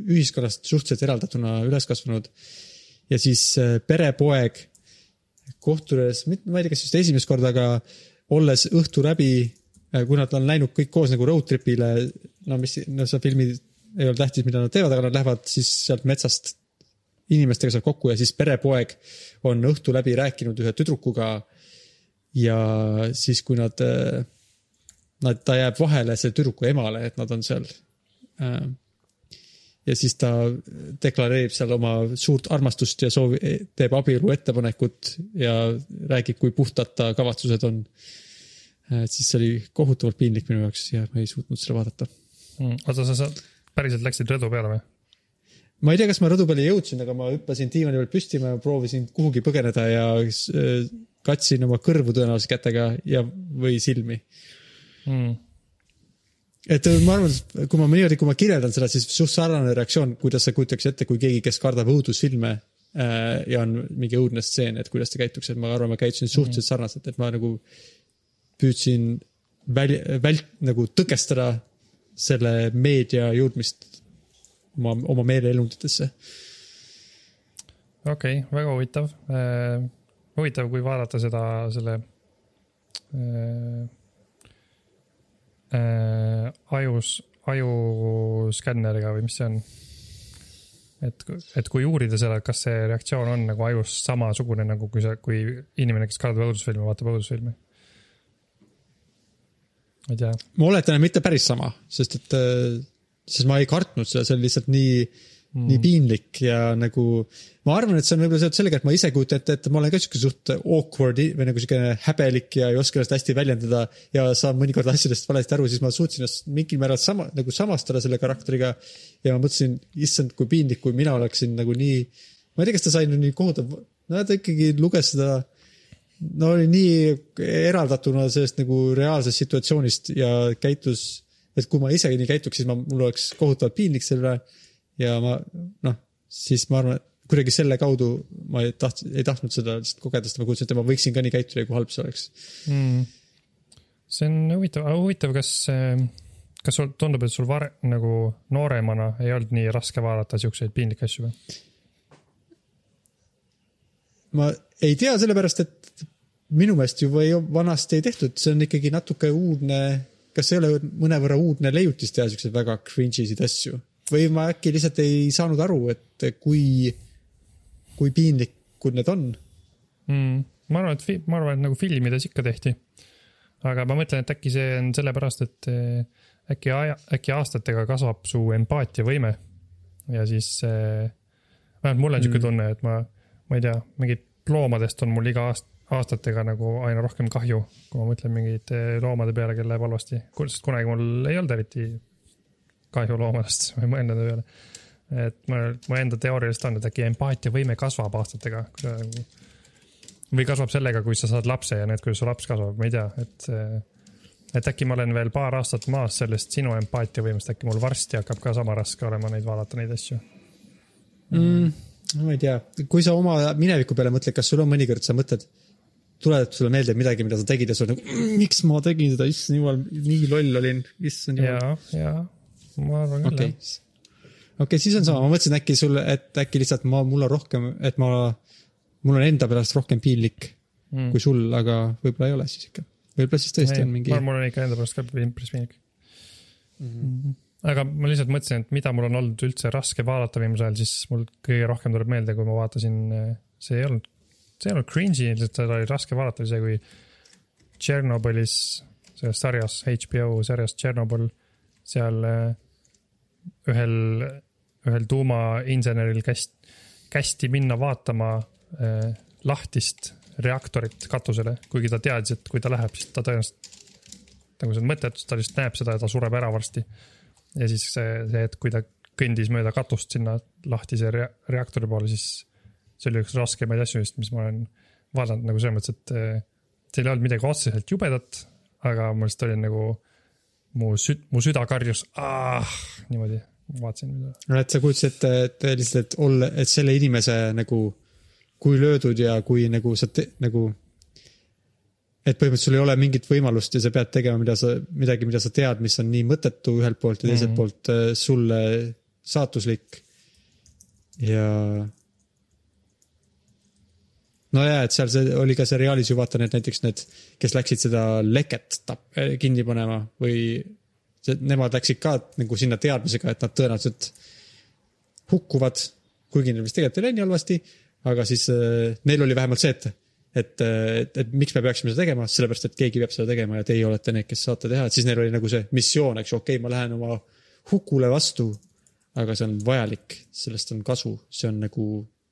Speaker 1: ühiskonnast suhteliselt eraldatuna üles kasvanud. ja siis äh, perepoeg kohtudes, ma ei tea, kas just esimest korda, aga olles õhtu läbi, kui nad on läinud kõik koos nagu road trip'ile, no mis, no see filmi ei ole tähtis, mida nad teevad, aga nad lähevad siis sealt metsast inimestega seal kokku ja siis perepoeg on õhtu läbi rääkinud ühe tüdrukuga ja siis, kui nad äh, nad, ta jääb vahele selle tüdruku emale, et nad on seal. ja siis ta deklareerib seal oma suurt armastust ja soovi, teeb abielu ettepanekut ja räägib, kui puhtad ta kavatsused on. et siis see oli kohutavalt piinlik minu jaoks ja ma ei suutnud seda vaadata.
Speaker 2: Mm. oota, sa, sa päriselt läksid rõdu peale või?
Speaker 1: Ma ei tea, kas ma rõdu peale jõudsin, aga ma hüppasin diivani peal püsti, ma proovisin kuhugi põgeneda ja äh, katsin oma kõrvu tõenäoliselt kätega ja, või silmi.
Speaker 2: Mm.
Speaker 1: et äh, ma arvan, kui ma niimoodi, kui ma kirjeldan seda, siis suht sarnane reaktsioon, kuidas sa kujutaks ette, kui keegi, kes kardab õudusfilme äh, ja on mingi õudne stseen, et kuidas ta käituks, et ma arvan, ma käitusin suhteliselt sarnaselt, et ma nagu püüdsin väl-, vält-, nagu tõkestada selle meedia jõudmist oma, oma meeleelunditesse.
Speaker 2: okei okay,, väga huvitav äh,. huvitav, kui vaadata seda, selle äh, äh, ajus, ajuskanneriga või mis see on? et, et kui uurida seda, kas see reaktsioon on nagu ajus samasugune nagu kui sa, kui inimene, kes kardab õudusfilme, vaatab õudusfilmi. ma ei tea,
Speaker 1: ma oletan, et mitte päris sama, sest et, sest ma ei kartnud seda, see oli lihtsalt nii mm., nii piinlik ja nagu. ma arvan, et see on võib-olla seotud sellega, et ma ise kujutan ette, et ma olen ka siuke suht awkward või nagu siuke häbelik ja ei oska ennast hästi väljendada ja saan mõnikord asjadest valesti aru, siis ma suutsin ennast mingil määral sama, nagu samastada selle karakteriga. ja ma mõtlesin, issand, kui piinlik, kui mina oleksin nagu nii, ma ei tea, kas ta sai nii kohutav, no ta ikkagi luges seda no oli nii eraldatuna sellest nagu reaalsest situatsioonist ja käitus, et kui ma ise nii käituks, siis ma, mul oleks kohutavalt piinlik selle üle. ja ma noh, siis ma arvan, et kuidagi selle kaudu ma ei taht-, ei tahtnud seda lihtsalt kogeda, sest ma kujutasin ette, ma võiksin ka nii käituda ja kui halb see oleks.
Speaker 2: mm.. see on huvitav, huvitav, kas, kas sul tundub, et sul varem nagu nooremana ei olnud nii raske vaadata siukseid piinlikke asju või?
Speaker 1: ma ei tea, sellepärast et minu meelest ju või vanasti ei tehtud, see on ikkagi natuke uudne, kas ei ole mõnevõrra uudne leiutis teha siukseid väga cringe isid asju või ma äkki lihtsalt ei saanud aru, et kui, kui piinlikud need on
Speaker 2: mm.. ma arvan, et, ma arvan, et nagu filmides ikka tehti. aga ma mõtlen, et äkki see on sellepärast, et eh, äkki aja, äkki aastatega kasvab su empaatiavõime. ja siis eh,, vähemalt mul on
Speaker 1: Mm.
Speaker 2: tunne, et ma, ma ei tea, mingid loomadest on mul iga aast-, aastatega nagu aina rohkem kahju, kui ma mõtlen mingite loomade peale, kellel läheb halvasti, sest kunagi mul ei olnud eriti kahju loomadest, ma ei mõelnud nende peale. et ma, mu enda teooria lihtsalt on, et äkki empaatiavõime kasvab aastatega, kui nagu või kasvab sellega, kui sa saad lapse ja näed, kuidas su laps kasvab, ma ei tea, et. et äkki ma olen veel paar aastat maas sellest sinu empaatiavõimest, äkki mul varsti hakkab ka sama raske olema neid vaadata, neid asju.
Speaker 1: mm,. ma ei tea, kui sa oma mineviku peale mõtled, kas sul on mõnikord, sa mõtled, tuleb sulle meelde midagi, mida sa tegid ja sa oled nagu, miks ma tegin seda, issand jumal, nii loll olin, issand jumal.
Speaker 2: ja, ja ma arvan küll
Speaker 1: okei
Speaker 2: jah.,
Speaker 1: okei okay,, siis on sama, ma mõtlesin äkki sulle, et äkki lihtsalt ma, mul on rohkem, et ma, mul on enda pärast rohkem piinlik
Speaker 2: mm.
Speaker 1: kui sul, aga võib-olla ei ole siis ikka. võib-olla siis tõesti on mingi
Speaker 2: ma, mul on ikka enda pärast ka päris piinlik mm. -hmm. aga ma lihtsalt mõtlesin, et mida mul on olnud üldse raske vaadata viimasel ajal, siis mul kõige rohkem tuleb meelde, kui ma vaatasin, see ei olnud, see ei olnud cringe'i, lihtsalt seda oli raske vaadata, see, kui Tšernobõlis, selles sarjas, HBO sarjas Tšernobõl, seal äh, ühel, ühel tuumainseneril käst-, kästi minna vaatama äh, lahtist reaktorit katusele, kuigi ta teadis, et kui ta läheb, siis ta tõenäoliselt, nagu see on mõttetu, ta lihtsalt näeb seda ja ta sureb ära varsti. ja siis see, see, et kui ta kõndis mööda katust sinna lahtise rea- reaktori poole, siis see oli üks raskemaid asju vist, mis ma olen vaadanud nagu selles mõttes, et eh, seal ei olnud midagi otseselt jubedat, aga ma lihtsalt olin nagu, mu süd-, mu süda karjus, niimoodi, vaatasin mida.
Speaker 1: no et sa kujutasid ette, et lihtsalt, et olla, et selle inimese nagu, kui löödud ja kui nagu sa te, nagu. et põhimõtteliselt sul ei ole mingit võimalust ja sa pead tegema, mida sa, midagi, mida sa tead, mis on nii mõttetu ühelt poolt ja teiselt mm. -hmm. poolt äh, sulle saatuslik. ja. nojah, et seal see oli ka seriaalis ju vaata need näiteks need, kes läksid seda leket tap-, kinni panema või nemad läksid ka nagu sinna teadmisega, et nad tõenäoliselt hukkuvad, kuigi neil vist tegelikult ei läinud nii halvasti, aga siis äh, neil oli vähemalt see, et, et, et, et miks me peaksime seda tegema, sellepärast et keegi peab seda tegema ja teie olete need, kes saate teha, et siis neil oli nagu see missioon, eks ju, okei okay,, ma lähen oma hukule vastu. aga see on vajalik, sellest on kasu, see on nagu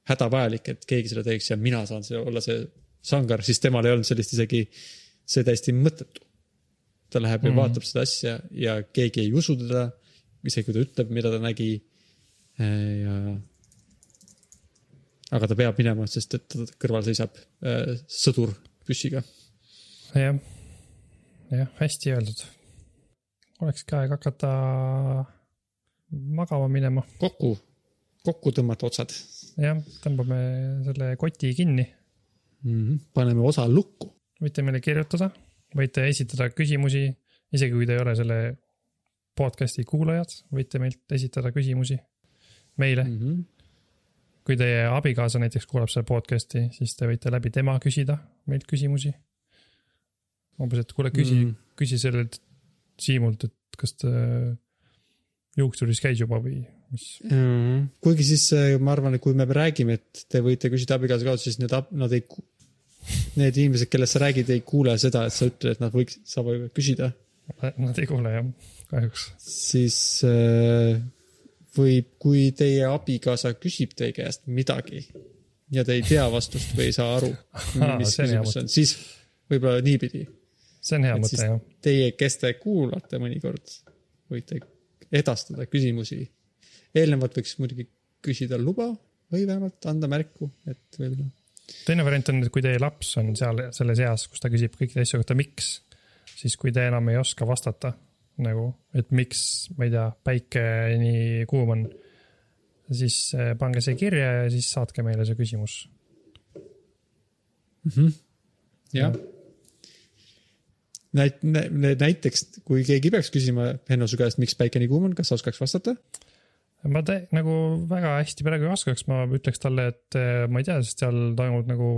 Speaker 1: hädavajalik, et keegi seda teeks ja mina saan see olla see sangar, siis temal ei olnud sellist isegi, see täiesti mõttetu. ta läheb ja
Speaker 2: Mhm.
Speaker 1: mm. vaatab seda asja ja keegi ei usu teda, isegi kui ta ütleb, mida ta nägi. ja, aga ta peab minema, sest et ta kõrval seisab äh, sõdur püssiga.
Speaker 2: jah, jah, hästi öeldud. olekski aeg hakata magama minema,
Speaker 1: kokku, kokku tõmmata otsad
Speaker 2: jah, tõmbame selle koti kinni.
Speaker 1: mm. -hmm. paneme osa lukku.
Speaker 2: võite meile kirjutada, võite esitada küsimusi, isegi kui te ei ole selle podcast'i kuulajad, võite meilt esitada küsimusi meile
Speaker 1: Mm -hmm.
Speaker 2: kui teie abikaasa näiteks kuulab seda podcast'i, siis te võite läbi tema küsida meilt küsimusi. umbes, et kuule, küsi mm., küsi sellelt Siimult, et kas ta juuksuris käis juba või mis.
Speaker 1: Mm. kuigi siis äh, ma arvan, et kui me räägime, et te võite küsida abikaasa kaudu, siis need, nad ei, need inimesed, kellest sa räägid, ei kuule seda, et sa ütled, et nad võiks, sa võivad küsida.
Speaker 2: Nad ei kuule jah, kahjuks.
Speaker 1: siis äh, võib, kui teie abikaasa küsib teie käest midagi ja te ei tea vastust või ei saa aru, mis
Speaker 2: see on hea
Speaker 1: küsimus on, siis võib-olla niipidi.
Speaker 2: see on hea mõte jah.
Speaker 1: Teie, kes te kuulate mõnikord, võite edastada küsimusi. Eelnevalt võiks muidugi küsida luba või vähemalt anda märku, et võib-olla.
Speaker 2: teine variant on, et kui teie laps on seal selles eas, kus ta küsib kõikide asju kohta, miks, siis kui te enam ei oska vastata nagu, et miks, ma ei tea, päike nii kuum on, siis eh, pange see kirja ja siis saatke meile see küsimus.
Speaker 1: jah. näit-, näiteks, kui keegi peaks küsima Henno su käest, miks päike nii kuum on, kas sa oskaks vastata?
Speaker 2: Ma te, nagu väga hästi praegu ei oskaks, ma ütleks talle, et eh, ma ei tea, sest seal toimub nagu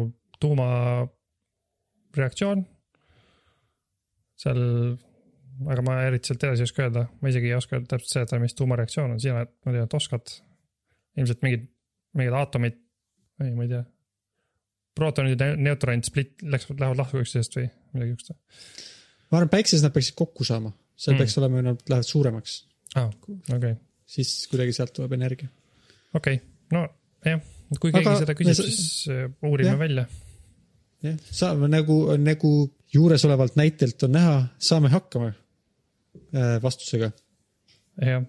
Speaker 2: tuumareaktsioon. seal, aga ma eriti sealt edasi ei oska öelda, ma isegi ei oska täpselt seletada, mis tuumareaktsioon on, sina, ma tean, et oskad. ilmselt mingid, mingid aatomid, ei, ma ei tea. prootonid ja neutronid split, läks, lähevad lahku üksteisest või midagi siukest.
Speaker 1: ma arvan, päikses nad peaksid kokku saama, seal
Speaker 2: Mm.
Speaker 1: peaks olema, nad lähevad suuremaks,
Speaker 2: aa, okei,
Speaker 1: siis kuidagi sealt tuleb energia.
Speaker 2: okei, no jah, kui keegi
Speaker 1: Aga
Speaker 2: seda küsib, siis eh, uurime
Speaker 1: jah.
Speaker 2: välja
Speaker 1: jah, saame nagu, nagu juuresolevalt näitelt on näha, saame hakkama äh, vastusega.
Speaker 2: jah,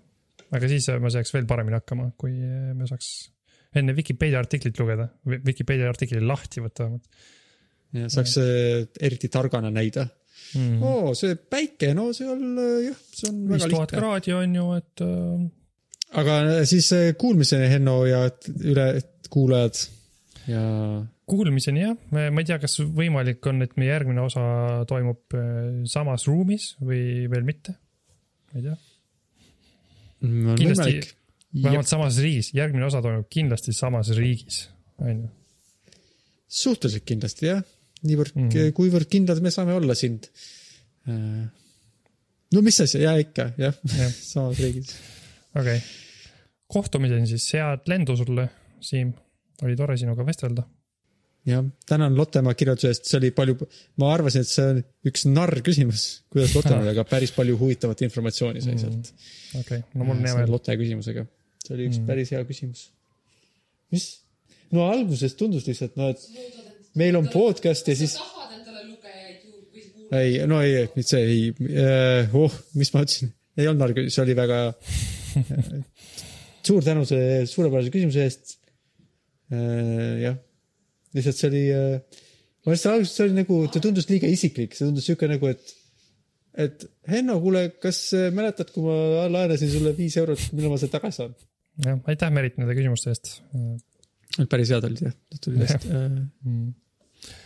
Speaker 2: aga siis me saaks veel paremini hakkama, kui me saaks enne Vikipeedia artiklit lugeda, Vikipeedia artikli lahti võtta vähemalt
Speaker 1: ja saaks äh, eriti targana näida
Speaker 2: mm..
Speaker 1: oo, see päike, no seal äh, jah, see on
Speaker 2: viis
Speaker 1: väga
Speaker 2: tuhat
Speaker 1: lihtne.
Speaker 2: kraadi on ju, et äh,
Speaker 1: aga siis äh, kuulmiseni, Henno ja üle kuulajad ja
Speaker 2: kuulmiseni jah, ma ei tea, kas võimalik on, et meie järgmine osa toimub äh, samas ruumis või veel mitte. ma ei tea,
Speaker 1: on
Speaker 2: Kindlasti- vähemalt samas riigis, järgmine osa toimub kindlasti samas riigis, on ju.
Speaker 1: suhteliselt kindlasti jah, niivõrd mm., kuivõrd kindlad me saame olla sind. no mis asja, ja ikka jah
Speaker 2: Jah.
Speaker 1: ja. samas riigis.
Speaker 2: Okei okay., kohtumiseni siis, head lendu sulle, Siim, oli tore sinuga vestelda
Speaker 1: jah, tänan Lottemaa kirjelduse eest, see oli palju, ma arvasin, et see on üks narr küsimus, kuidas Lottemaa oli, aga päris palju huvitavat informatsiooni sai sealt.
Speaker 2: okei okay., no mul on hea meel.
Speaker 1: Lotte küsimusega. see oli üks
Speaker 2: Mm.
Speaker 1: mm. päris hea küsimus. mis? no alguses tundus lihtsalt, no et meil on podcast ja siis,
Speaker 4: tahad endale lugejaid või kuulajaid?
Speaker 1: ei, no ei, nüüd see ei, oh, mis ma ütlesin, ei olnud narr, see oli väga. suur tänu selle suurepärase küsimuse eest. jah, lihtsalt see oli, ma lihtsalt alguses see oli nagu, ta tundus liiga isiklik, see tundus siuke nagu, et et Henno, kuule, kas äh, mäletad, kui ma laenasin sulle viis eurot, millal ma selle tagasi saan?
Speaker 2: jah, aitäh, Merit, nende küsimuste eest.
Speaker 1: Päris head olid jah, need tulid hästi äh,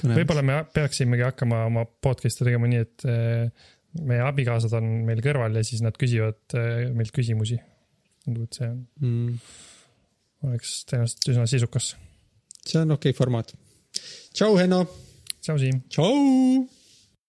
Speaker 1: põnevad.
Speaker 2: võib-olla me peaksimegi hakkama oma podcast'i tegema nii, et eh, meie abikaasad on meil kõrval ja siis nad küsivad eh, meilt küsimusi. tundub, et see on,
Speaker 1: mm,.
Speaker 2: oleks tõenäoliselt üsna sisukas.
Speaker 1: see on okei okay formaat. tšau, Henno.
Speaker 2: tšau, Siim.
Speaker 1: tšau.